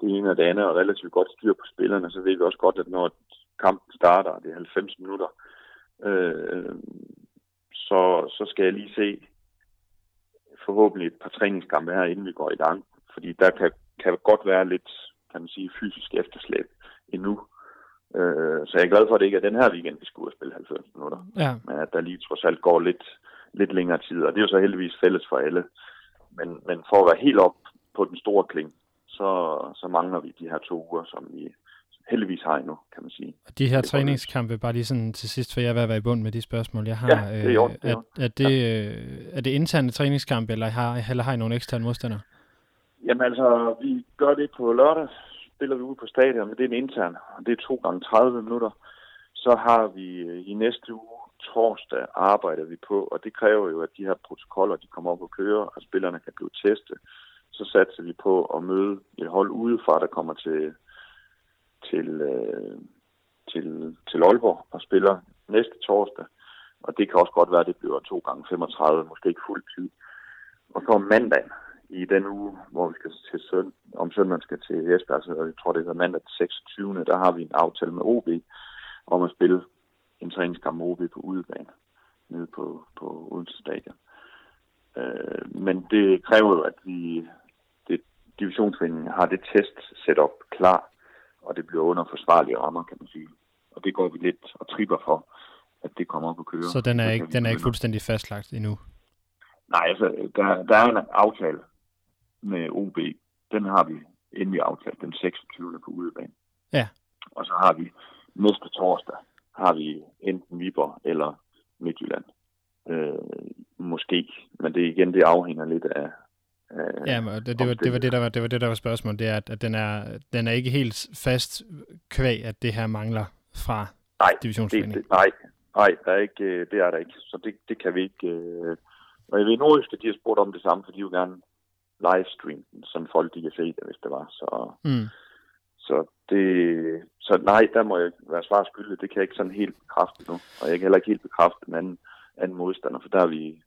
det ene og det andet, og relativt godt styr på spillerne, så ved vi også godt, at når kampen starter, det er 90 minutter, øh, så, så skal jeg lige se forhåbentlig et par træningskampe her, inden vi går i gang. Fordi der kan kan godt være lidt, kan man sige, fysisk efterslæb endnu. Øh, så jeg er glad for, at det ikke er den her weekend, vi og spille 90 minutter. Ja. Men at der lige trods alt går lidt, lidt længere tid, og det er jo så heldigvis fælles for alle. Men, men for at være helt op på den store kling, så, så mangler vi de her to uger, som vi heldigvis har endnu, kan man sige. Og de her træningskampe, bare lige sådan til sidst, for jeg vil være i bund med de spørgsmål, jeg har. Ja, det er jo, det er, er, er, det, øh, er det interne træningskampe, eller har, eller har I nogle eksterne modstandere? Jamen altså, vi gør det på lørdag, spiller vi ude på stadion, men det er en intern, og det er to gange 30 minutter. Så har vi øh, i næste uge, torsdag, arbejder vi på, og det kræver jo, at de her protokoller, de kommer op og kører, og spillerne kan blive testet. Så satser vi på at møde et hold udefra, der kommer til, til, øh, til, til Aalborg og spiller næste torsdag. Og det kan også godt være, at det bliver 2 gange 35, måske ikke fuld tid. Og så mandag i den uge, hvor vi skal til søn, om søndagen skal til Esbjerg, så jeg tror, det er mandag den 26. Der har vi en aftale med OB om at spille en træningskamp med OB på udebane nede på, på Odense Stadion. Øh, men det kræver jo, at vi det, divisionsforeningen har det test set op klar, og det bliver under forsvarlige rammer, kan man sige. Og det går vi lidt og tripper for, at det kommer op at køre. Så den er, ikke, den er ikke fuldstændig fastlagt endnu? Nej, altså, der, der er en aftale med OB. Den har vi, vi aftalt den 26. på udebane. Ja. Og så har vi næste torsdag, har vi enten Viborg eller Midtjylland. Øh, måske, men det igen, det afhænger lidt af, Ja, men det, det, var, det, var det, der var, det var det, der var spørgsmålet. Det er, at, at den, er, den er ikke helt fast kvæg, at det her mangler fra nej, divisionsforeningen. Det, nej, nej, der er ikke, øh, det er der ikke. Så det, det kan vi ikke. Øh... Og jeg ved, Nordjyske, de har spurgt om det samme, for de vil gerne livestream den, så folk de kan se det, hvis det var. Så, mm. så, det, så nej, der må jeg være svar skyldig. Det kan jeg ikke sådan helt bekræfte nu. Og jeg kan heller ikke helt bekræfte den anden, anden modstander, for der er vi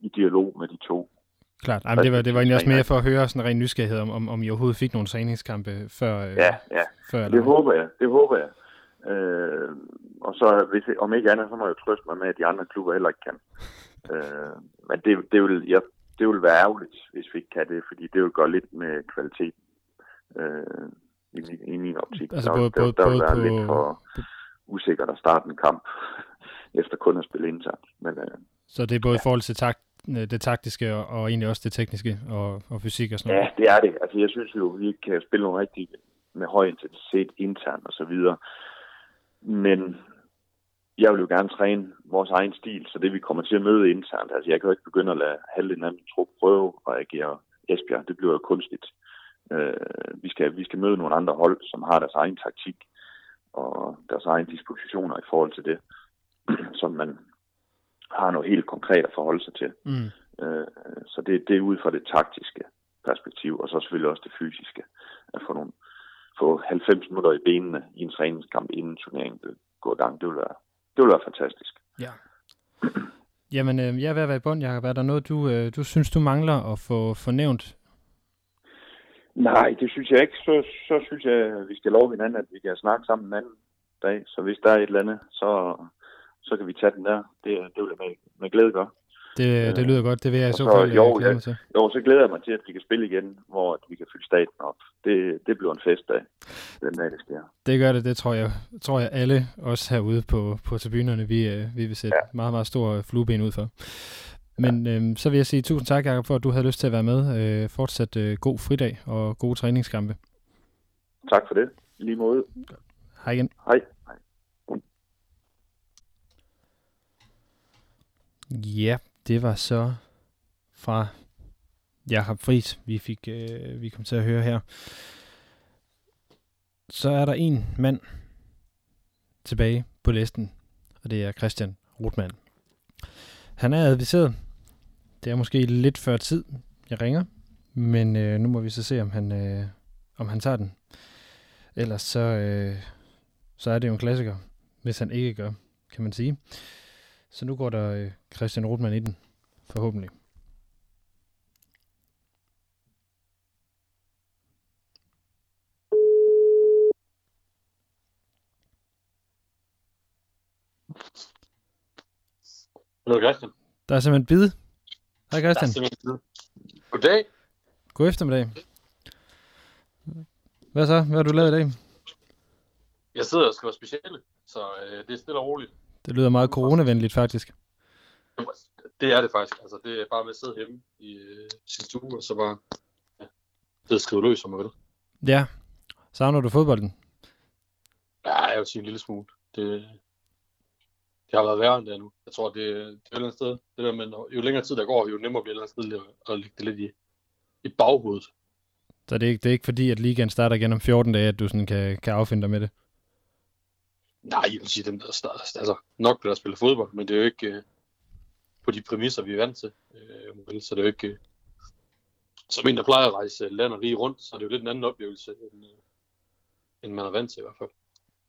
i dialog med de to. Klart, Ej, det, var, det var egentlig også mere for at høre sådan en ren nysgerrighed, om, om, om I overhovedet fik nogle træningskampe før. Øh, ja, ja. Før, det håber jeg. Det håber jeg. Øh, og så, hvis, om ikke andet, så må jeg trøste mig med, at de andre klubber heller ikke kan. øh, men det, det, vil, ja, det vil være ærgerligt, hvis vi ikke kan det, fordi det vil gøre lidt med kvaliteten øh, i, i min optik. Altså der, både, der, både, der, der vil være på, lidt for usikkert at starte en kamp, efter kun at spille internt. Men, øh, så det er både ja. i forhold til takt, det taktiske og, og egentlig også det tekniske og, og fysik og sådan noget? Ja, det er det. Altså, jeg synes jo, vi kan spille nogle rigtig med høj intensitet internt og så videre. Men jeg vil jo gerne træne vores egen stil, så det vi kommer til at møde internt, altså jeg kan jo ikke begynde at lade halvdelen af min trup prøve og agere Esbjerg, det bliver jo kunstigt. Øh, vi, skal, vi skal møde nogle andre hold, som har deres egen taktik og deres egen dispositioner i forhold til det, som man har noget helt konkret at forholde sig til. Mm. Øh, så det, det er ud fra det taktiske perspektiv, og så selvfølgelig også det fysiske. At få, nogle, få 90 minutter i benene i en træningskamp, inden turneringen går i gang, det vil være, det vil være fantastisk. Ja. Jamen, øh, jeg er ved at være i bund, Jacob. Er der noget, du, øh, du synes, du mangler at få fornævnt? Nej, det synes jeg ikke. Så, så synes jeg, at vi skal love hinanden, at vi kan snakke sammen en anden dag. Så hvis der er et eller andet, så, så kan vi tage den der. Det, det vil jeg med, med glæde gøre. Det, det lyder godt. Det vil jeg i så, så fald jo, glæde mig til. Jo, så glæder jeg mig til, at vi kan spille igen, hvor vi kan fylde staten op. Det, det bliver en festdag, den dag, det sker. Det gør det. Det tror jeg, tror jeg alle os herude på, på tribunerne, vi, øh, vi vil sætte ja. meget, meget stor flueben ud for. Men ja. øhm, så vil jeg sige tusind tak, Jacob, for at du havde lyst til at være med. Øh, fortsat øh, god fridag og gode træningskampe. Tak for det. Lige måde. Hej igen. Hej. Hej. Ja, det var så fra Jakob Friis, vi fik øh, vi kom til at høre her. Så er der en mand tilbage på listen, og det er Christian Rotman. Han er adviseret. Det er måske lidt før tid, jeg ringer, men øh, nu må vi så se, om han, øh, om han tager den. Ellers så, øh, så er det jo en klassiker, hvis han ikke gør, kan man sige. Så nu går der øh, Christian Rotman i den, forhåbentlig. Hallo Christian. Der er simpelthen bid. Hej Christian. Der er simpelthen bid. Goddag. God eftermiddag. Hvad så? Hvad har du lavet i dag? Jeg sidder og skriver speciale, så øh, det er stille og roligt. Det lyder meget coronavenligt faktisk. Det er det faktisk. Altså, det er bare med at sidde hjemme i øh, sin stue, og så bare ja, sidde og skrive løs, om man vil. Ja. Savner du fodbolden? Ja, jeg vil sige en lille smule. Det, det har været værre end det er nu. Jeg tror, det, det er et eller andet sted. Det der, men jo længere tid der går, jo nemmere bliver det et eller andet sted at lægge det lidt i, i baghovedet. Så det er, ikke, det er ikke fordi, at ligaen starter igen om 14 dage, at du sådan kan, kan affinde dig med det? Nej, jeg vil sige, dem der starter, altså nok bliver der spillet fodbold, men det er jo ikke øh, på de præmisser, vi er vant til. Øh, så det er jo ikke, øh, som en, der plejer at rejse land og rige rundt, så er det jo lidt en anden oplevelse, end, øh, end man er vant til i hvert fald.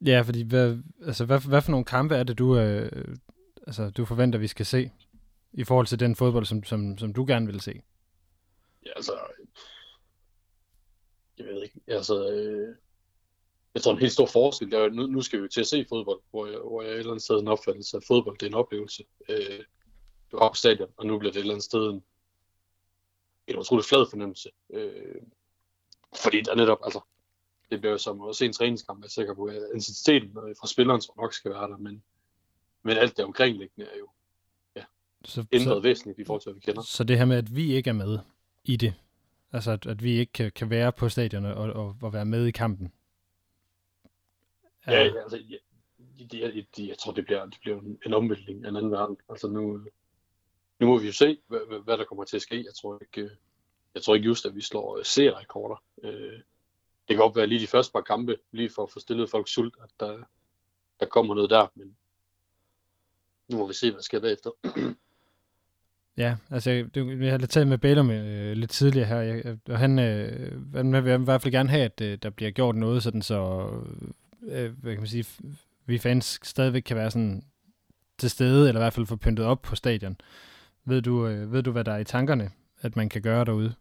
Ja, fordi hvad, altså, hvad, hvad for nogle kampe er det, du, øh, altså, du forventer, vi skal se i forhold til den fodbold, som, som, som du gerne vil se? Ja, altså... Jeg ved ikke. Altså, øh, jeg tror, en helt stor forskel, er, nu, nu skal vi jo til at se fodbold, hvor jeg, hvor jeg et eller andet sted en opfattelse af fodbold, det er en oplevelse. Øh, du er på stadion, og nu bliver det et eller andet sted en, en utrolig flad fornemmelse. Øh, fordi der netop, altså, det bliver jo som at se en træningskamp, jeg er sikker på, at intensiteten fra spilleren som nok skal være der, men, men alt det omkringliggende er jo ja, så, ændret så, væsentligt i forhold til, hvad vi kender. Så det her med, at vi ikke er med i det, altså at, at vi ikke kan, kan være på stadion og, og, og være med i kampen, Ja, ja altså, jeg, jeg, jeg, jeg, tror, det bliver, det bliver en omvæltning af en anden verden. Altså nu, nu må vi jo se, hvad, hvad der kommer til at ske. Jeg tror ikke, jeg tror ikke just, at vi slår øh, serierekorder. Øh, det kan godt være lige de første par kampe, lige for at få stillet folk sult, at der, der kommer noget der, men nu må vi se, hvad der sker bagefter. Ja, altså jeg, jeg har talt med Bælum øh, lidt tidligere her, jeg, og han, øh, han vil i hvert fald gerne have, at øh, der bliver gjort noget, sådan så øh, hvad kan man sige, vi fans stadigvæk kan være sådan til stede, eller i hvert fald få pyntet op på stadion. Ved du, øh, ved du, hvad der er i tankerne, at man kan gøre derude?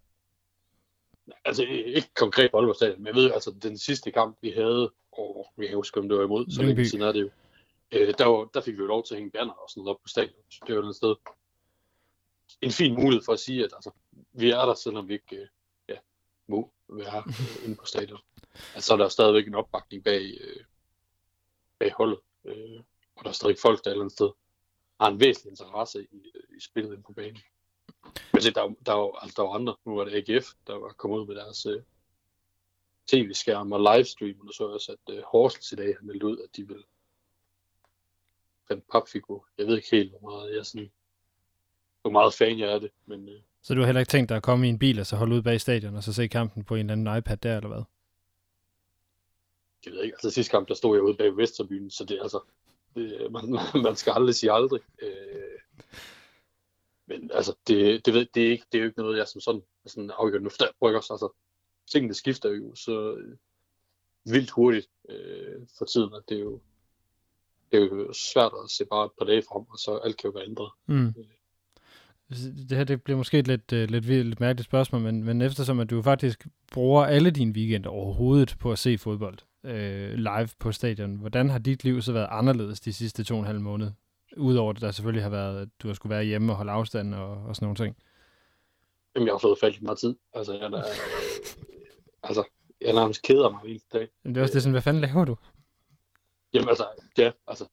Altså ikke konkret på Aalborg Stadion, men jeg ved altså, den sidste kamp, vi havde, og vi kan huske, om det var imod, så længe siden er det jo, øh, der, var, der fik vi jo lov til at hænge banner og sådan noget op på stadion. Det var et sted en fin mulighed for at sige, at altså, vi er der, selvom vi ikke øh, ja, må være øh, inde på stadion Altså, så er der stadigvæk en opbakning bag, øh, bag holdet. Øh, og der er stadig folk, der et eller andet sted har en væsentlig interesse i, øh, i spillet ind på banen. Men se, der, der, der, altså, der var andre. Nu var det AGF, der var kommet ud med deres øh, tv-skærm og livestream, og så også, at øh, Horsens i dag har meldt ud, at de vil en papfigur. Jeg ved ikke helt, hvor meget jeg er sådan, hvor meget fan jeg er det, men... Øh, så du har heller ikke tænkt dig at komme i en bil og så holde ud bag stadion og så se kampen på en eller anden iPad der, eller hvad? Jeg ved ikke, altså sidste kamp, der stod jeg ude bag Vesterbyen, så det altså, det, man, man skal aldrig sige aldrig. Øh, men altså, det, det, ved, det, er ikke, det er jo ikke noget, jeg som sådan, sådan afgjort nu, for der rykker altså, tingene skifter jo så øh, vildt hurtigt øh, for tiden, at det er jo det er jo svært at se bare et par dage frem, og så alt kan jo være ændret. Mm. Øh. Det her det bliver måske et lidt, uh, lidt, lidt mærkeligt spørgsmål, men, men eftersom at du faktisk bruger alle dine weekender overhovedet på at se fodbold, øh, live på stadion. Hvordan har dit liv så været anderledes de sidste to og en halv måned? Udover det, der selvfølgelig har været, at du har skulle være hjemme og holde afstand og, og sådan nogle ting. Jamen, jeg har fået faldt meget tid. Altså, jeg er, altså, jeg nærmest keder mig hele dag. Men det er også det sådan, hvad fanden laver du? Jamen altså, ja, altså,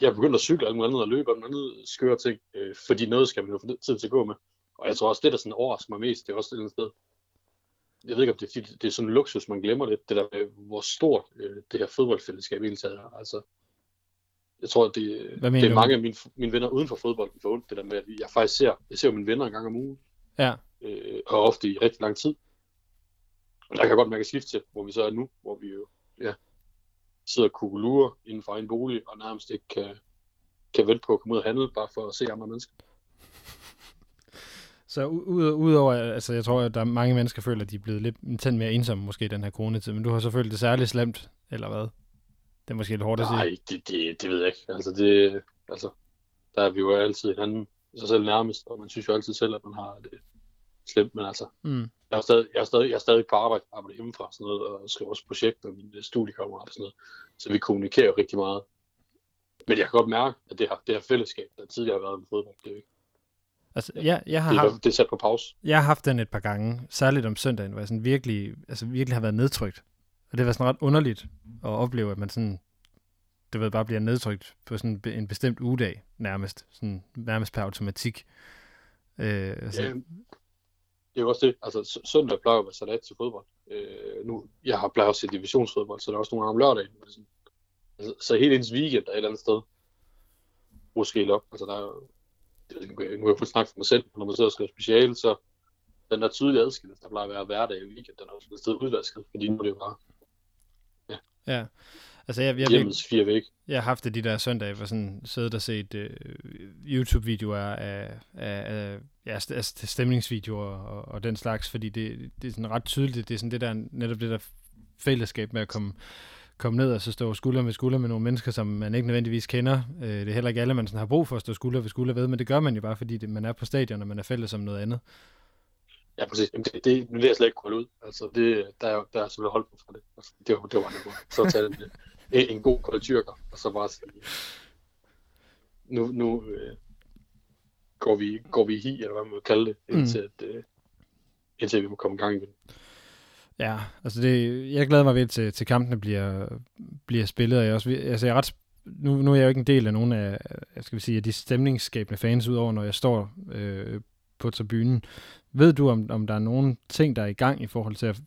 jeg er begyndt at cykle og andet og løbe og andet skøre ting, øh, fordi noget skal man jo få tid til at gå med. Og jeg tror også, det der sådan overrasker mig mest, det er også et eller andet sted, jeg ved ikke, om det er, det er sådan en luksus, man glemmer det, det der med, hvor stort øh, det her fodboldfællesskab egentlig er. Altså, jeg tror, at det, det er mange af mine, mine venner uden for fodbold, for ondt, det der med, at jeg faktisk ser, jeg ser mine venner en gang om ugen. Ja. Øh, og ofte i rigtig lang tid. Og der kan jeg godt mærke skift til, hvor vi så er nu, hvor vi jo ja, sidder og kugelure inden for en bolig, og nærmest ikke kan, kan vente på at komme ud og handle, bare for at se andre mennesker. Så udover, altså jeg tror, at der er mange mennesker, føler, at de er blevet lidt en mere ensomme måske i den her coronatid, men du har så følt det særligt slemt, eller hvad? Det er måske lidt hårdt at sige. Nej, det, det, det ved jeg ikke. Altså, det, altså, der er vi jo altid hinanden sig selv nærmest, og man synes jo altid selv, at man har det slemt, men altså, mm. jeg, er stadig, jeg, er stadig, jeg er stadig på arbejde, arbejde hjemmefra sådan noget, og skriver også projekter og mine studiekammerater og sådan noget, så vi kommunikerer rigtig meget. Men jeg kan godt mærke, at det her, det her fællesskab, der tidligere har været med fodbold, det er jo ikke, Altså, jeg, jeg har det, er, haft, det er sat på pause. Jeg har haft den et par gange, særligt om søndagen, hvor jeg sådan virkelig, altså virkelig har været nedtrykt. Og det var sådan ret underligt at opleve, at man sådan, det ved, bare bliver nedtrykt på sådan en bestemt ugedag, nærmest. Sådan, nærmest per automatik. Øh, altså. Ja, det er jo også det. Altså, søndag plejer at være salat til fodbold. Øh, nu, jeg har plejet at se divisionsfodbold, så der er også nogle gange om lørdagen. Altså, så helt indtil weekend er et eller andet sted. Måske op. Altså, der er, nu kan jeg snakke for mig selv, når man sidder og skriver speciale, så den der tydelige adskillelse, der plejer at være hverdag i weekend, den er også et sted udvasket, fordi nu er det jo bare ja. ja. Altså, jeg, jeg, hjemmets fire væk. Jeg har haft det de der søndage, hvor sådan siddet og set uh, YouTube-videoer af, af, af ja, stemningsvideoer og, og, den slags, fordi det, det er sådan ret tydeligt, det er sådan det der, netop det der fællesskab med at komme, komme ned og så stå skulder ved skulder med nogle mennesker, som man ikke nødvendigvis kender. Uh, det er heller ikke alle, man sådan har brug for at stå skulder ved skulder ved, men det gør man jo bare, fordi det, man er på stadion, og man er fælles om noget andet. Ja, præcis. Jamen, det, det, nu er jeg slet ikke kunne ud. Altså, det, der, er, der er selvfølgelig holdt på for det. Altså, det, var, det var noget. Så tage en, en god kold tyrker, og så bare sige, nu, nu øh, går, vi, går vi i hi, eller hvad man vil kalde det, mm. indtil, mm. at, øh, indtil vi må komme i gang igen. Ja, altså det, jeg glæder mig ved til, til kampene bliver, bliver spillet, og jeg, også, altså jeg er ret, nu, nu er jeg jo ikke en del af nogen af, jeg skal sige, af de stemningsskabende fans, udover når jeg står øh, på tribunen. Ved du, om, om der er nogle ting, der er i gang i forhold til, at,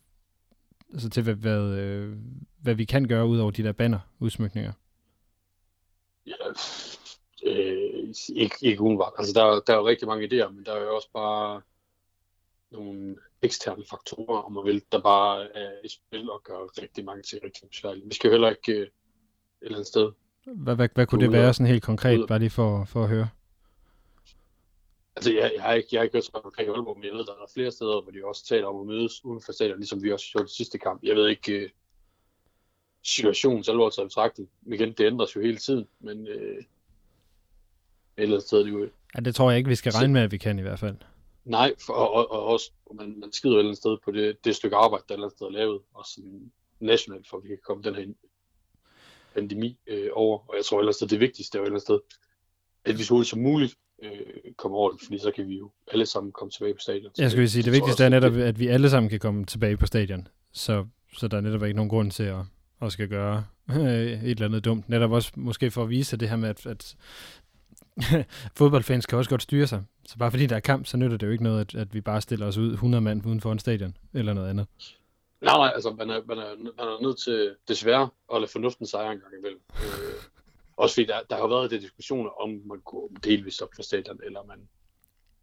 altså til hvad, hvad, øh, hvad vi kan gøre ud over de der banner udsmykninger? Ja, øh, ikke, ikke umiddelbart. Altså, der, der er jo rigtig mange idéer, men der er jo også bare nogle eksterne faktorer, om man vil, der bare er i spil og gør rigtig mange ting rigtig besværligt. Vi skal jo heller ikke øh, et eller andet sted. Hvad, hvad, hvad kunne det være sådan helt konkret, bare lige for, for at høre? Altså, jeg, jeg, har ikke, jeg har ikke hørt så meget omkring Aalborg, men jeg ved, der er flere steder, hvor de også taler om at mødes uden for stadion, ligesom vi også gjorde det sidste kamp. Jeg ved ikke, uh, situationens alvor til betragtning. Igen, det ændres jo hele tiden, men uh, et eller andet sted er det jo... Ja, det tror jeg ikke, vi skal regne med, at vi kan i hvert fald. Nej, for, og, og, og også, man, man skider et eller andet sted på det, det stykke arbejde, der et eller andet sted er lavet, også sådan nationalt, for at vi kan komme den her pandemi øh, over. Og jeg tror ellers, at det vigtigste er jo et eller andet sted, at vi så hurtigt som muligt øh, komme over det, fordi så kan vi jo alle sammen komme tilbage på stadion. Jeg skulle sige, det vigtigste er netop, at vi alle sammen kan komme tilbage på stadion. Så, så der er netop ikke nogen grund til at, at skal gøre et eller andet dumt. Netop også måske for at vise det her med, at, at fodboldfans kan også godt styre sig. Så bare fordi der er kamp, så nytter det jo ikke noget, at, at vi bare stiller os ud 100 mand uden for en stadion, eller noget andet. Nej, nej, altså man er, man er, man er nødt til desværre at lade fornuften sejre en gang imellem. Øh, også fordi der, der har været det diskussioner om, man kunne delvist op for stadion, eller man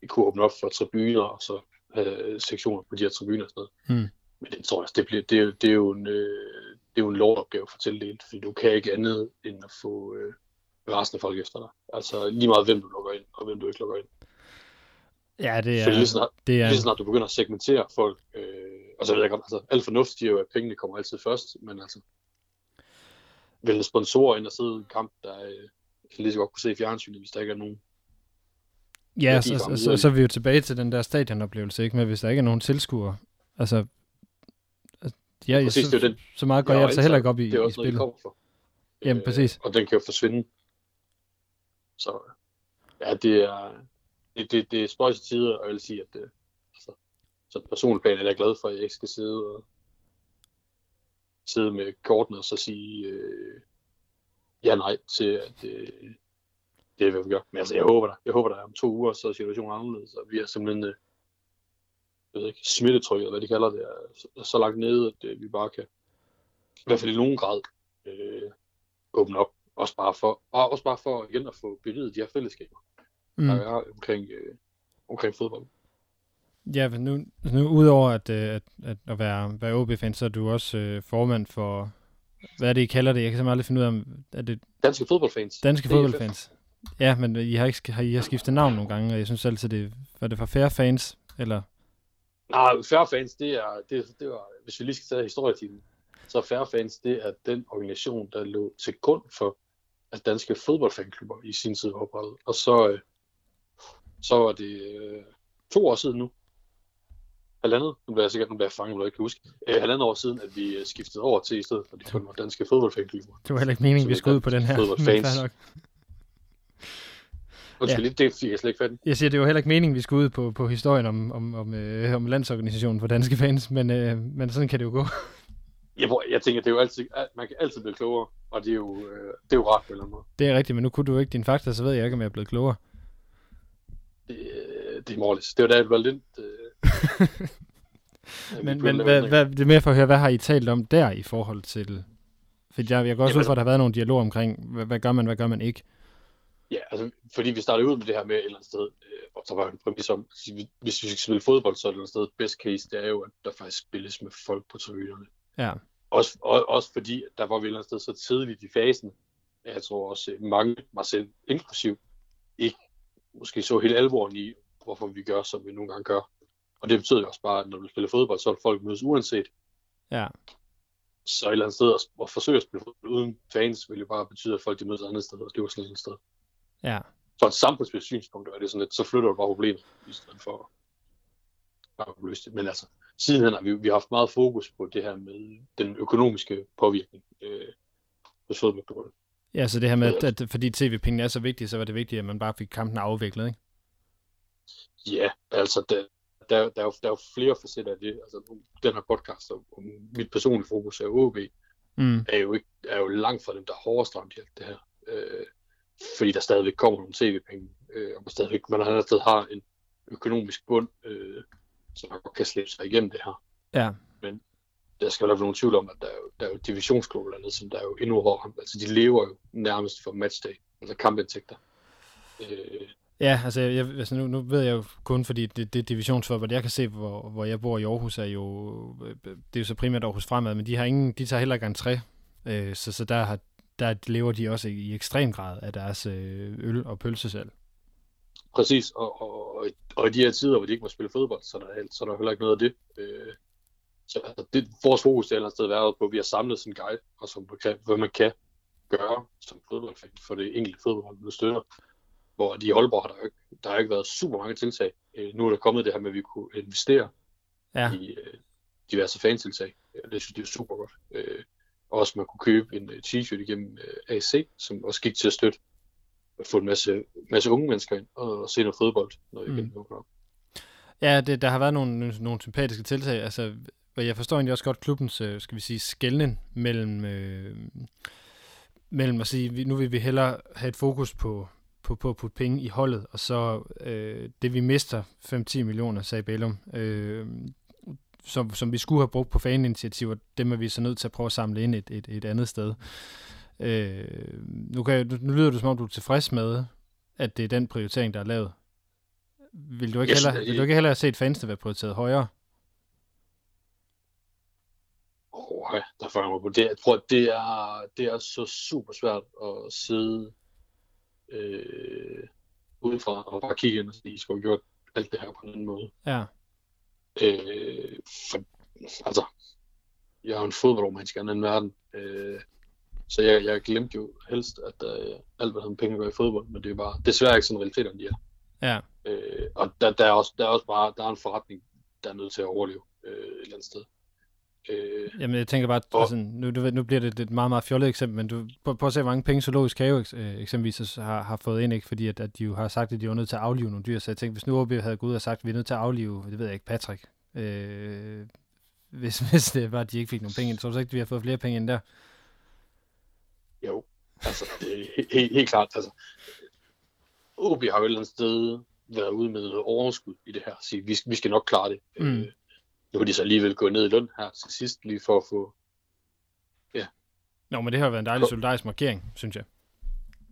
kunne åbne op for tribuner, og så øh, sektioner på de her tribuner og sådan noget. Mm. Men det tror jeg, det, bliver, det, er, det er jo en, øh, det er jo en lovopgave for tildelt, fordi du kan ikke andet end at få øh, resten af folk efter dig. Altså lige meget hvem du lukker ind, og hvem du ikke lukker ind. Ja, det er... lige snart, det er... lige snart du begynder at segmentere folk, øh, og så ved jeg godt, altså alt fornuft siger jo, at pengene kommer altid først, men altså, vælge sponsorer ind og sidde i en kamp, der øh, kan lige så godt kunne se i fjernsynet, hvis der ikke er nogen. Ja, så, så, så, så er vi jo tilbage til den der stadionoplevelse, ikke? Men hvis der ikke er nogen tilskuere, altså, altså ja, præcis, så, den, så meget går ja, jeg altså heller ikke op i, det er også i spillet. Noget, for. Jamen, øh, præcis. Og den kan jo forsvinde. Så ja, det er, det, det, det er spøjs tider, og jeg vil sige, at det, altså, så personligt plan er jeg glad for, at jeg ikke skal sidde og sidde med kortene og så sige øh, ja nej til, at øh, det er, hvad vi gør. Men altså, jeg håber der. Jeg håber der om to uger, så er situationen anderledes, og vi er simpelthen øh, jeg ved ikke, smittetrykket, hvad de kalder det, er så, så langt nede, at øh, vi bare kan, i hvert fald i nogen grad, øh, åbne op. Også bare for, og også bare for igen at få bygget de her fællesskaber, mm. der er omkring, øh, omkring fodbold. Ja, men nu, nu udover at, øh, at, at, at være, være OB-fan, så er du også øh, formand for, hvad er det, I kalder det? Jeg kan simpelthen aldrig finde ud af, om er det... Danske fodboldfans. Danske fodboldfans. Ja, men I har, ikke, har, I har skiftet navn nogle gange, og jeg synes altid, det var det for færre fans, eller? Nej, færre fans, det er, det, det var, hvis vi lige skal tage historietimen, så færre fans, det er den organisation, der lå til grund for, at danske fodboldfanklubber i sin tid var oprettet. Og så, øh, så var det øh, to år siden nu, halvandet, nu bliver jeg sikkert, nu bliver jeg fanget, hvor jeg ikke kan huske, øh, halvandet år siden, at vi øh, skiftede over til, i stedet for de kun var danske fodboldfanklubber. Det var heller ikke meningen, vi skulle ud på den her. Fodboldfans. Nok. Undskyld, ja. det fik jeg slet ikke fat Jeg siger, det var heller ikke meningen, vi skulle ud på, på historien om, om, om, øh, om landsorganisationen for danske fans, men, øh, men sådan kan det jo gå. Jeg, jeg tænker, det er jo altid, man kan altid blive klogere, og det er jo, øh, det er jo rart på en eller anden måde. Det er rigtigt, men nu kunne du ikke din fakta, så ved jeg ikke, om jeg er blevet klogere. Det, det er måligt. Det var da, valgte ind. Øh, men men hvad, hvad, det er mere for at høre, hvad har I talt om der i forhold til... For jeg, jeg går også ud fra, at der har været nogle dialog omkring, hvad, hvad gør man, hvad gør man ikke? Ja, altså, fordi vi startede ud med det her med et eller andet sted, øh, og så var en præmis om, hvis vi skal spille fodbold, så er det et eller andet sted, best case, det er jo, at der faktisk spilles med folk på tribunerne. Ja. Også, og, også fordi, der var vi et eller andet sted så tidligt i fasen, at jeg tror også mange, mig selv inklusiv, ikke måske så helt alvoren i, hvorfor vi gør, som vi nogle gange gør. Og det betyder jo også bare, at når du spiller fodbold, så er folk mødes uanset. Ja. Så et eller andet sted at, at forsøge at spille fodbold uden fans, vil jo bare betyde, at folk de mødes et andet sted, og det var sådan et sted. Ja. Så et samfundsmæssigt synspunkt er det sådan lidt, så flytter du bare problemet, i stedet for at løse det. Men altså, sidenhen har vi, vi har haft meget fokus på det her med den økonomiske påvirkning øh, hos fodboldklubben. Ja, så det her med, at, at fordi tv-pengene er så vigtige, så var det vigtigt, at man bare fik kampen afviklet, ikke? Ja, altså, der, der, der, er, jo, der er jo flere facetter af det. Altså, den her podcast, og mit personlige fokus er OB, mm. er, jo ikke, er jo langt fra dem, der er hårdest ramt i alt det her. Øh, fordi der stadigvæk kommer nogle tv-penge, øh, og man stadigvæk man har stadig har en økonomisk bund, øh, så man godt kan slippe sig igennem det her. Ja. Der skal være nogen tvivl om, at der er jo, der er jo divisionsklubber dernede, som der er jo endnu hårdere Altså, de lever jo nærmest for matchday, altså kampindtægter. Øh, Ja, altså, jeg, altså nu, nu ved jeg jo kun, fordi det, det divisionsfodbold. Jeg kan se, hvor, hvor jeg bor i Aarhus, er jo, det er jo så primært Aarhus Fremad, men de har ingen, de tager heller ikke entré. Øh, så, så der, har, der lever de også i, i ekstrem grad af deres øh, øl- og pølsesal. Præcis, og, og, og, og i de her tider, hvor de ikke må spille fodbold, så er der, så er der heller ikke noget af det. Øh, så altså, det, vores fokus er et været på, at vi har samlet sådan en guide, og som, hvad man kan gøre som fodboldfan for det enkelte fodbold, man støtter hvor de i Aalborg har der ikke, der har ikke været super mange tiltag. Øh, nu er der kommet det her med, at vi kunne investere ja. i øh, diverse fantiltag. Det synes jeg er super godt. Øh, også man kunne købe en øh, t-shirt igennem øh, AC, som også gik til at støtte at få en masse, masse unge mennesker ind og, og se noget fodbold, når mm. igen op. Ja, det, der har været nogle, nogle sympatiske tiltag. Altså, jeg forstår egentlig også godt klubbens, øh, skal vi sige, skældning mellem, øh, mellem at sige, nu vil vi hellere have et fokus på, på, på at putte penge i holdet, og så øh, det vi mister, 5-10 millioner, sagde Bellum, øh, som, som vi skulle have brugt på faninitiativer, dem er vi så nødt til at prøve at samle ind et, et, et andet sted. Øh, nu, kan, nu, nu lyder det som om, du er tilfreds med, at det er den prioritering, der er lavet. Vil du ikke, yes, heller, vil du ikke heller have set fansene være prioriteret højere? Ja, der jeg mig på det. Jeg tror, det er, det er så super svært at sidde øh, udefra og bare kigge ind og sige, skal vi gjort alt det her på en anden måde. Ja. Øh, for, altså, jeg er jo en fodboldromansk af en verden, øh, så jeg, jeg glemte jo helst, at øh, alt, hvad havde penge at gøre i fodbold, men det er bare desværre ikke sådan realiteterne, de er. Ja. Øh, og der, der, er også, der er også bare der er en forretning, der er nødt til at overleve øh, et eller andet sted. Øh, Jamen, jeg tænker bare, og, altså, nu, du ved, nu bliver det et meget, meget fjollet eksempel, men du prøv, prøv at se, hvor mange penge Zoologisk Have øh, eksempelvis har, har fået ind, ikke? fordi at, at de jo har sagt, at de var nødt til at aflive nogle dyr. Så jeg tænkte, hvis nu OB havde gået ud og sagt, at vi er nødt til at aflive, det ved jeg ikke, Patrick, øh, hvis, hvis det var, at de ikke fik nogle penge ind, så tror du ikke, at vi har fået flere penge ind der? Jo, altså, er helt, helt klart. Altså, OB har jo et eller andet sted været ude med overskud i det her, sige, vi, vi skal nok klare det. Mm. Øh, nu kan de så alligevel gå ned i løn her til sidst, lige for at få... Ja. Nå, men det har været en dejlig solidarisk markering, synes jeg.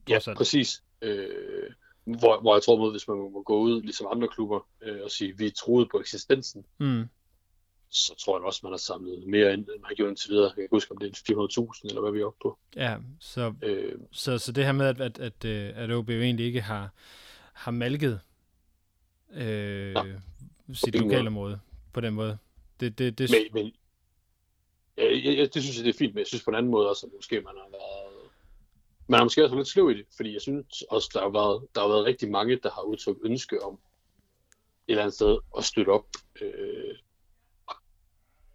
Ja, Fortsat. præcis. Øh, hvor, hvor jeg tror, at hvis man må gå ud, ligesom andre klubber, øh, og sige, vi troede på eksistensen, mm. så tror jeg også, man har samlet mere end man har gjort indtil videre. Jeg kan huske, om det er 400.000, eller hvad vi er oppe på. Ja, så, øh, så, så det her med, at, at, at, øh, at OB egentlig ikke har, har malket øh, ja, sit lokalområde på den måde, det, det, det... Men, men ja, jeg, det synes jeg, det er fint, men jeg synes på en anden måde også, at måske man har været... Man har måske også lidt sløv i det, fordi jeg synes også, der har været, der har været rigtig mange, der har udtrykt ønske om et eller andet sted at støtte op. Øh,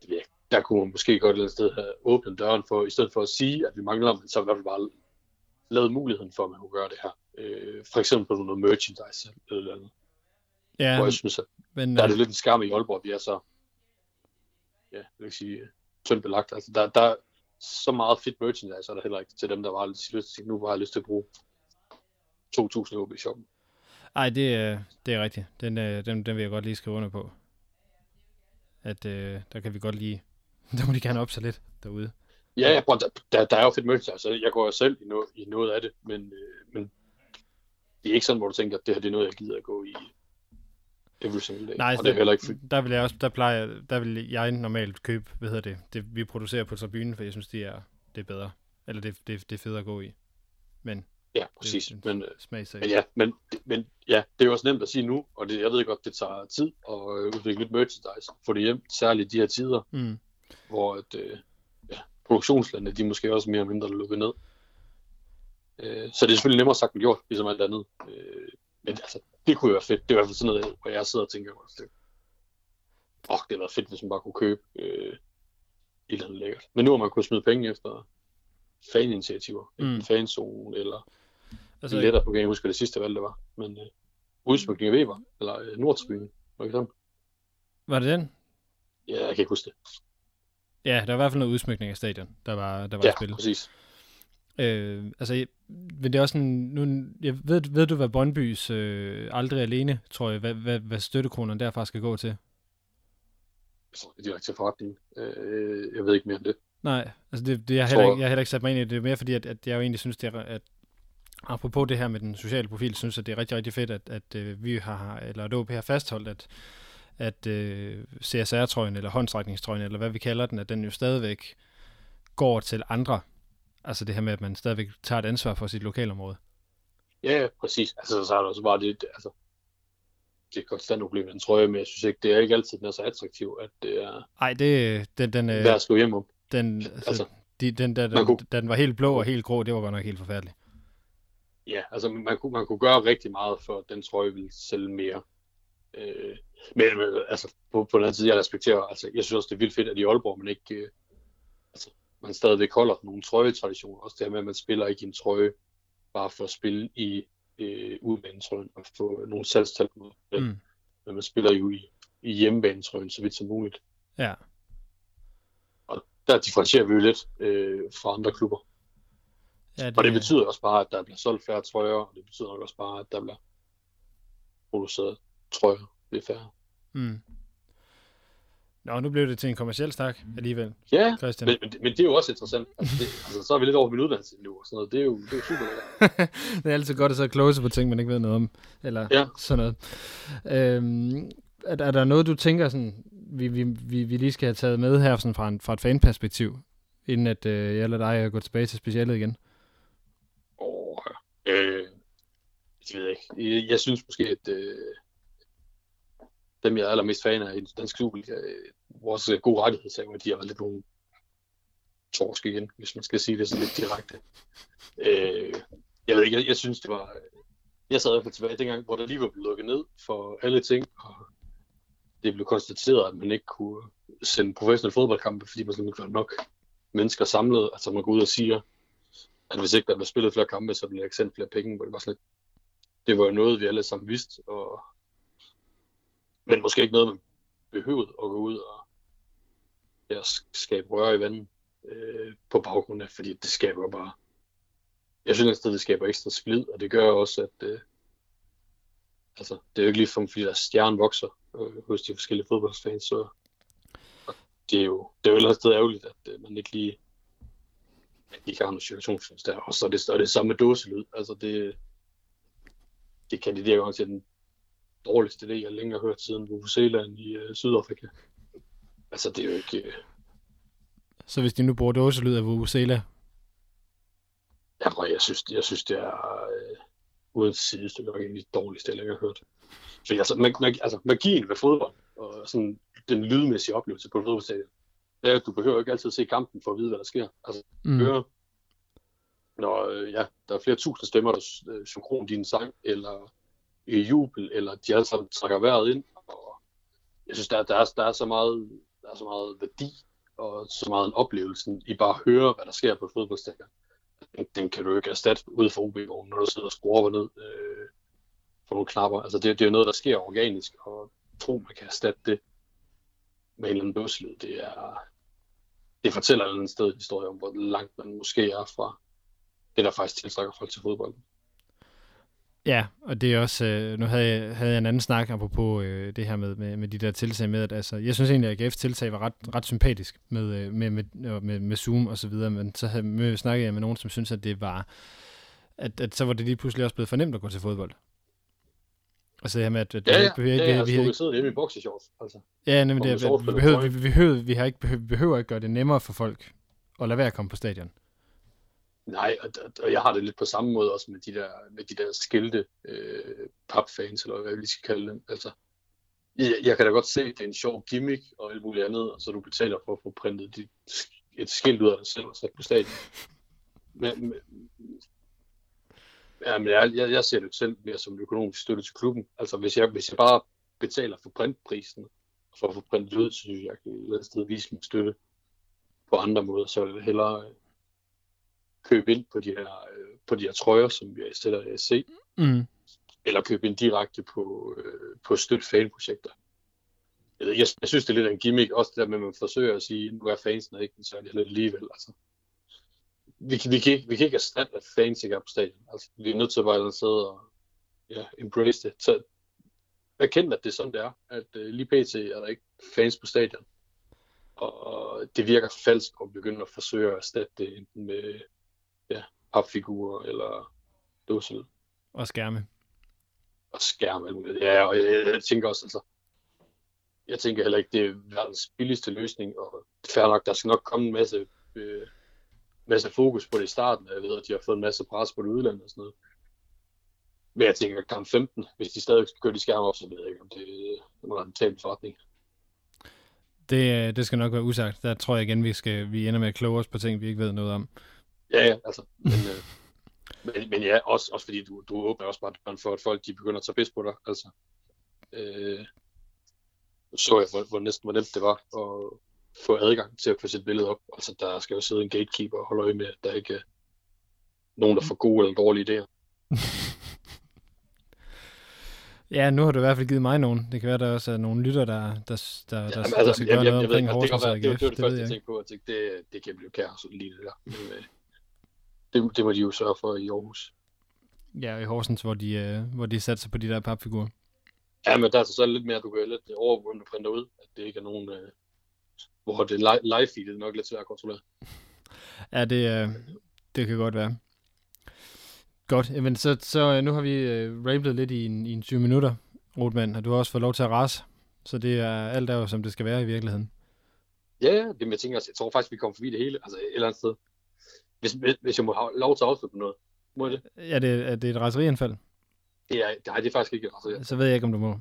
ja, der kunne man måske godt et eller andet sted have åbnet døren for, i stedet for at sige, at vi mangler, men så i hvert fald bare lavet muligheden for, at man kunne gøre det her. Øh, for eksempel på noget merchandise eller andet. Ja, Hvor jeg synes, at men, der er det øh, lidt en skam i Aalborg, vi er så ja, jeg vil sige, tyndt belagt. Altså, der, der er så meget fit merchandise, er der heller ikke til dem, der var lidt lyst til, nu har jeg lyst til at bruge 2.000 OB i shoppen. Ej, det, det er rigtigt. Den, øh, den, den vil jeg godt lige skrive under på. at øh, der kan vi godt lige, der må de gerne op sig lidt derude. Ja, ja der, der, der er jo fedt merchandise, altså jeg går jo selv i, no, i noget af det, men, øh, men det er ikke sådan, hvor du tænker, at det her det er noget, jeg gider at gå i every single day. Nej, og det er heller ikke der vil jeg også, der plejer, der vil jeg normalt købe, hvad hedder det, det vi producerer på tribunen, for jeg synes, det er, det er bedre. Eller det, det, det er federe at gå i. Men Ja, præcis. Det, men, smagsag. men, ja, men, men ja, det er jo også nemt at sige nu, og det, jeg ved godt, det tager tid at øh, udvikle nyt merchandise, få det hjem, særligt de her tider, mm. hvor at, øh, ja, produktionslandene, de måske også mere eller mindre lukket ned. Øh, så det er selvfølgelig nemmere sagt end gjort, ligesom alt andet. Øh, men altså, det kunne jo være fedt. Det er i hvert fald sådan noget, hvor jeg sidder og tænker, det, oh, det var fedt, hvis man bare kunne købe øh, et eller andet lækkert. Men nu har man kunnet smide penge efter faninitiativer, mm. fanzone, eller altså, billetter på, jeg huske, det sidste valg, det var. Men øh, udsmykning af Weber, eller øh, Nordsbyen, det sådan? Var det den? Ja, jeg kan ikke huske det. Ja, der var i hvert fald noget udsmykning af stadion, der var, der var ja, spil. præcis. Øh, altså, men det er også en, nu, jeg ved, ved du, hvad Brøndbys øh, aldrig alene, tror jeg, hvad, hvad, hvad støttekronerne derfra skal gå til? Direkte til forretning. Øh, jeg ved ikke mere om det. Nej, altså det, det jeg, heller ikke, jeg har heller ikke sat mig ind i det. Det er mere fordi, at, at jeg jo egentlig synes, det er, at apropos det her med den sociale profil, synes at det er rigtig, rigtig fedt, at, at øh, vi har, eller at OP har fastholdt, at, at øh, CSR-trøjen, eller håndstrækningstrøjen, eller hvad vi kalder den, at den jo stadigvæk går til andre. Altså det her med, at man stadigvæk tager et ansvar for sit lokalområde. Ja, ja præcis. Altså så er der også bare det, altså, det er konstant problem, den trøje, men jeg synes ikke, det er ikke altid, den er så attraktiv, at det er Ej, det, den, den, værd at hjem om. Den, altså, altså de, den, der, den, kunne... den var helt blå og helt grå, det var godt nok helt forfærdeligt. Ja, altså man kunne, man kunne gøre rigtig meget for, at den trøje ville sælge mere. Øh, men altså, på, på den anden side, jeg respekterer, altså, jeg synes også, det er vildt fedt, at i Aalborg, man ikke, øh, altså, man stadigvæk holder nogle trøjetraditioner. Også det her med, at man spiller ikke en trøje, bare for at spille i øh, udbanetrøjen og få nogle salgstal på mm. Men man spiller jo i, i hjemmebanetrøjen så vidt som muligt. Ja. Og der differentierer vi jo lidt øh, fra andre klubber. Ja, det... Og det betyder også bare, at der bliver solgt færre trøjer, og det betyder nok også bare, at der bliver produceret trøjer lidt færre. Mm. Nå, nu blev det til en kommersiel stak alligevel. Ja, Christian. Men, men, men det er jo også interessant. Altså, det, altså, så er vi lidt over min uddannelse nu og sådan noget. Det er jo, det er jo super lækkert. det er altid godt at så close på ting, man ikke ved noget om. Eller ja. sådan noget. Øhm, er, er, der noget, du tænker, sådan, vi, vi, vi, vi lige skal have taget med her sådan fra, en, fra et fanperspektiv, inden at øh, jeg lader dig gå tilbage til specialet igen? Åh, oh, øh, det ved jeg ikke. Jeg, jeg synes måske, at øh, dem, jeg er allermest fan af i den danske Superliga, øh, vores øh, gode rettighedshaver, de har været lidt nogle torsk igen, hvis man skal sige det så lidt direkte. Øh, jeg ved ikke, jeg, jeg synes, det var... Jeg sad i tilbage dengang, hvor der lige var blevet lukket ned for alle ting, og det blev konstateret, at man ikke kunne sende professionelle fodboldkampe, fordi man simpelthen ikke var nok mennesker samlet. Altså man går ud og siger, at hvis ikke der blev spillet flere kampe, så bliver der ikke sendt flere penge. Hvor det var sådan lidt, det var jo noget, vi alle sammen vidste, og men måske ikke noget, man behøvede at gå ud og at skabe røre i vandet øh, på baggrund af, fordi det skaber bare, jeg synes at det skaber ekstra splid, og det gør også, at øh, altså, det er jo ikke lige fordi der stjerne vokser øh, hos de forskellige fodboldfans, så det er jo, det er jo et sted ærgerligt, at øh, man ikke lige at de ikke har nogen situationsfans der. Og så er det, og det samme med dåselyd. Altså det, det kandiderer jo til den dårligste idé, jeg længere har hørt siden Vuvuzelaen i øh, Sydafrika. Altså, det er jo ikke... Så hvis de nu bruger dåselyd af Vuvuzela? Ja, jeg synes, jeg synes det er uh, uden sidestykke nok en af de dårligste, jeg har hørt. For altså, mag, mag, altså, magien ved fodbold, og sådan den lydmæssige oplevelse på fodboldstadion, det er, at du behøver ikke altid se kampen for at vide, hvad der sker. Altså, mm. høre, når ja, der er flere tusind stemmer, der synkron din sang, eller i jubel, eller de alle sammen trækker vejret ind. Og jeg synes, der, der, er, der, er så meget, så meget værdi og så meget en oplevelse i bare at høre, hvad der sker på fodboldstadion. Den, den kan du ikke erstatte ud for ob når du sidder og skruer ned øh, for nogle knapper. Altså det, det er jo noget, der sker organisk, og tro, man kan erstatte det med en eller anden bøsselyd, det er det fortæller en eller sted historie om, hvor langt man måske er fra det, der faktisk tiltrækker folk til fodbold. Ja, og det er også, øh, nu havde jeg, havde jeg en anden snak apropos øh, det her med, med, med de der tiltag med, at altså, jeg synes egentlig, at AGF's tiltag var ret, ret sympatisk med, øh, med, med, med, med Zoom og så videre, men så havde, med, snakkede jeg med nogen, som synes, at det var, at, at så var det lige pludselig også blevet fornemt at gå til fodbold. Altså det her med, at... at ja, ja, vi, ja, ja, vi, vi, vi, sidder hjemme i boxershorts, altså. Ja, nemlig det, vi, vi, behøver, vi, vi, behøver, vi, har ikke, behøver, behøver ikke gøre det nemmere for folk at lade være at komme på stadion. Nej, og, og jeg har det lidt på samme måde også med de der, med de der skilte øh, papfans, eller hvad vi skal kalde dem. Altså, jeg, jeg kan da godt se, at det er en sjov gimmick og alt muligt andet, og så du betaler for at få printet dit, et skilt ud af dig selv og sat på stadion. Men, Ja, men jeg, jeg, jeg ser det selv mere som økonomisk støtte til klubben. Altså hvis jeg, hvis jeg bare betaler for printprisen, for at få printet ud, så synes jeg, jeg kan et eller andet sted vise min støtte på andre måder, så vil jeg hellere købe ind på de her, øh, på de her trøjer, som vi stiller af se, mm. eller købe ind direkte på, øh, på støtte fanprojekter. Jeg, jeg, jeg, synes, det er lidt en gimmick, også det der med, at man forsøger at sige, nu er fansene ikke så er lidt alligevel. Altså vi, vi, kan ikke, vi kan ikke erstatte, at fans ikke er på stadion. Altså, vi er nødt til at bare sidde og ja, embrace det. Så erkende, at det er sådan, det er. At uh, lige pt. er der ikke fans på stadion. Og det virker falsk at begynde at forsøge at erstatte det enten med ja, papfigurer eller dåsel. Og skærme. Og skærme. Ja, og jeg, jeg tænker også, altså, jeg tænker heller ikke, det er verdens billigste løsning, og fair nok, der skal nok komme en masse øh, masse fokus på det i starten. Jeg ved, at de har fået en masse pres på det udlandet og sådan noget. Men jeg tænker, kamp 15, hvis de stadig skal køre de skærme op, så ved jeg ikke, om det, det må være en tabel forretning. Det, øh, det skal nok være usagt. Der tror jeg igen, vi skal vi ender med at kloge os på ting, vi ikke ved noget om. Ja, ja, altså. Men, øh, men, men ja, også, også fordi du, du åbner også bare for, at folk de begynder at tage pis på dig. Altså, øh, så jeg, hvor, hvor næsten hvor nemt det var at, få adgang til at få sit billede op. Altså, der skal jo sidde en gatekeeper og holde øje med, at der ikke er nogen, der får gode eller dårlige idéer. ja, nu har du i hvert fald givet mig nogen. Det kan være, der også er nogle lytter, der, der, der, der, ja, altså, der skal gøre noget omkring Horsens det, det, det, det, det første, jeg tænkte på. Jeg tænkte, det, det kan blive kaos lige det der. Men, øh, det, det må de jo sørge for i Aarhus. Ja, i Horsens, hvor de, øh, hvor de satser på de der papfigurer. Ja, men der er så lidt mere, du kan lidt overvågne og printe ud, at det ikke er nogen, øh, hvor det live feed er nok lidt svært at kontrollere. Ja, det, øh, det kan godt være. Godt, jamen så, så øh, nu har vi øh, ramblet lidt i en, i en 20 minutter, Rotman, og du har også fået lov til at rase, så det er alt er jo, som det skal være i virkeligheden. Ja, ja, det jeg tænker, jeg tror faktisk, vi kommer forbi det hele, altså et eller andet sted. Hvis, hvis jeg må have lov til at afslutte noget, må jeg det? Ja, det, er det et raserianfald? Det er, nej, det er faktisk ikke et raserianfald. Så ved jeg ikke, om du må.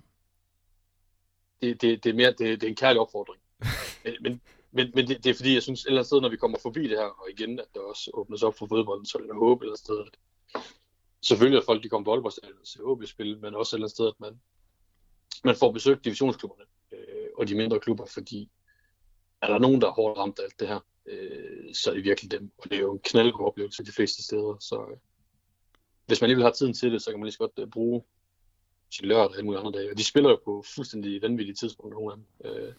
Det, det, det er mere, det, det er en kærlig opfordring men, men, men, men det, det, er fordi, jeg synes, et eller andet sted, når vi kommer forbi det her, og igen, at der også åbnes op for fodbolden, så er det håb et eller andet sted, at selvfølgelig, at folk de kommer på Aalborg og ser OB-spil, men også et eller andet sted, at man, man får besøgt divisionsklubberne øh, og de mindre klubber, fordi er der nogen, der er hårdt ramt af alt det her, øh, så er det virkelig dem. Og det er jo en knaldgod oplevelse de fleste steder. Så øh, hvis man alligevel har tiden til det, så kan man lige så godt øh, bruge sin lørdag og alle mulige andre dage. Og de spiller jo på fuldstændig vanvittige tidspunkter nogle af dem. Øh,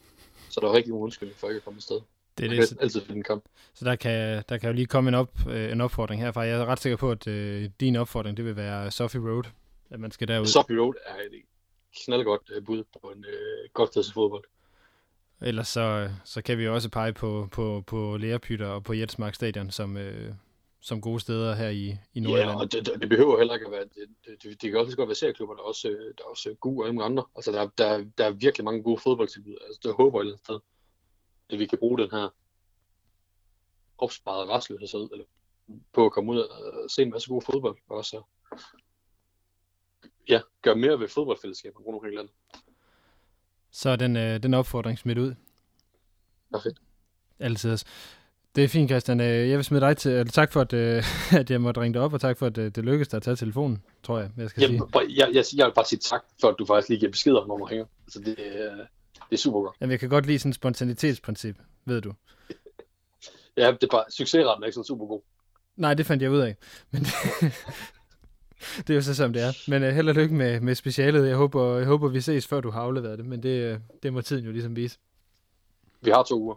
så der er rigtig god undskyldning for ikke at komme afsted. Det er det. altid finde en kamp. Så der kan, der kan jo lige komme en, op, øh, en opfordring herfra. Jeg er ret sikker på, at øh, din opfordring, det vil være Sophie Road, at man skal derud. Sophie Road er et knaldgodt øh, bud på en øh, godt fodbold. Ellers så, så kan vi også pege på, på, på Lærepytter og på Jetsmark Stadion som, øh, som gode steder her i, i Nordjylland. Ja, og det, det, behøver heller ikke at være, det, det, det kan også godt være serieklubber, der er også, der er også gode og andre. Altså der, der, der er virkelig mange gode fodboldtilbud. Altså det håber jeg et sted, at vi kan bruge den her opsparede restløshed eller på at komme ud og se en masse god fodbold, og så ja, gøre mere ved fodboldfællesskaber rundt omkring landet. Så er den, øh, den opfordring smidt ud. Perfekt. Altid. Det er fint, Christian. Øh, jeg vil smide dig til. Tak for, at, øh, at jeg måtte ringe dig op, og tak for, at det lykkedes dig at tage telefonen, tror jeg, jeg skal Jamen, sige. Jeg, jeg, jeg vil bare sige tak for, at du faktisk lige giver besked om, når man ringer. Altså, det, det er super godt. Jamen, jeg kan godt lide sådan et spontanitetsprincip, ved du. ja, det er bare, succesraten er ikke så super god. Nej, det fandt jeg ud af. Men det, det er jo så, som det er. Men uh, held og lykke med, med specialet. Jeg håber, jeg håber, vi ses, før du har afleveret det. Men det, det må tiden jo ligesom vise. Vi har to uger.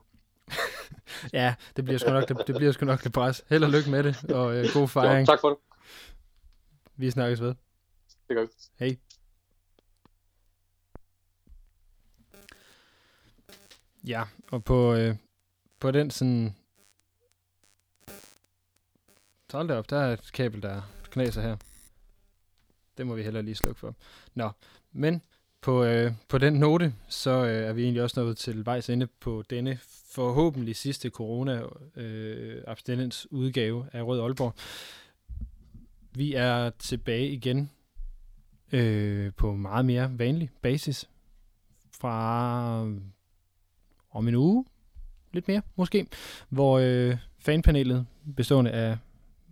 ja, det bliver sgu nok, det, det bliver sgu nok det pres. Held og lykke med det, og uh, god fejring. Jo, tak for det. Vi snakkes ved. Det gør vi. Hej. Ja, og på, øh, på den sådan... Så op, der er et kabel, der knaser her. Det må vi heller lige slukke for. Nå, men på, øh, på den note, så øh, er vi egentlig også nået til vejs ende på denne forhåbentlig sidste corona-abstinens øh, udgave af Rød Aalborg. Vi er tilbage igen øh, på meget mere vanlig basis fra om en uge, lidt mere måske, hvor øh, fanpanelet bestående af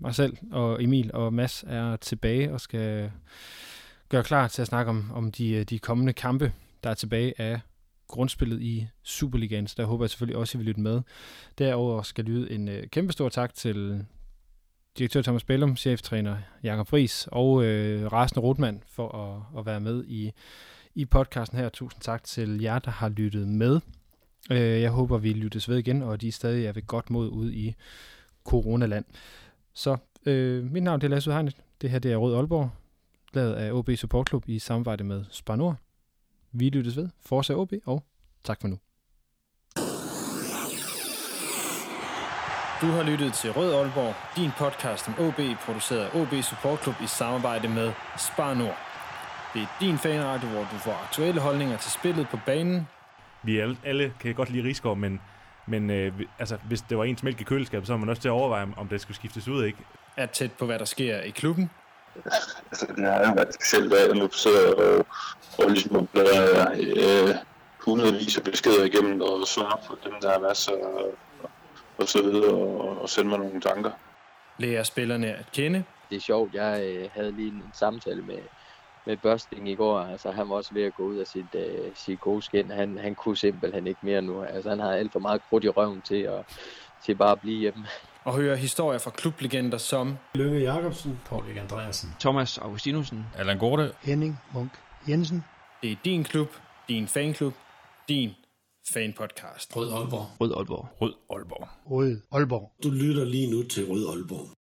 mig selv og Emil og Mads er tilbage og skal gøre klar til at snakke om, om de, øh, de kommende kampe, der er tilbage af grundspillet i Superligaen. Så der håber jeg selvfølgelig også, at I vil lytte med. Derover skal lyde en øh, kæmpe stor tak til direktør Thomas Bellum, cheftræner Jakob Friis og øh, Rasende Rotman for at, at være med i, i podcasten her. Tusind tak til jer, der har lyttet med. Øh, jeg håber, vi lyttes ved igen, og de stadig er ved godt mod ud i coronaland. Så øh, mit navn det er Lasse Udhegnet. Det her det er Rød Aalborg, lavet af OB Support Club i samarbejde med Spar Nord. Vi lyttes ved. Fortsæt OB, og tak for nu. Du har lyttet til Rød Aalborg, din podcast om OB, produceret af OB Support Club i samarbejde med Spar Nord. Det er din fanradio, hvor du får aktuelle holdninger til spillet på banen. Vi alle, alle kan godt lide Rigskov, men, men øh, altså, hvis det var ens mælk i køleskabet, så var man også til at overveje, om det skulle skiftes ud, ikke? Er tæt på, hvad der sker i klubben. Altså, det har jo været specielt, nu sidder og, og ligesom bladrer øh, hundredvis af beskeder igennem og svarer på dem, der er masser og, og så videre, og, og sende mig nogle tanker. Lærer spillerne at kende. Det er sjovt, jeg øh, havde lige en samtale med, med Børsting i går. Altså, han var også ved at gå ud af sit, øh, sit gode skin. Han, han kunne simpelthen ikke mere nu. Altså, han har alt for meget krudt i røven til at, til bare at blive hjemme. Og høre historier fra klublegender som Lønge Jacobsen, Paul Erik Andreasen, Thomas Augustinusen, Allan Gorte, Henning Munk Jensen. Det er din klub, din fanklub, din fanpodcast. Rød Aalborg, Rød Aalborg. Rød Aalborg. Rød Aalborg. du lytter lige nu til Rød Aalborg.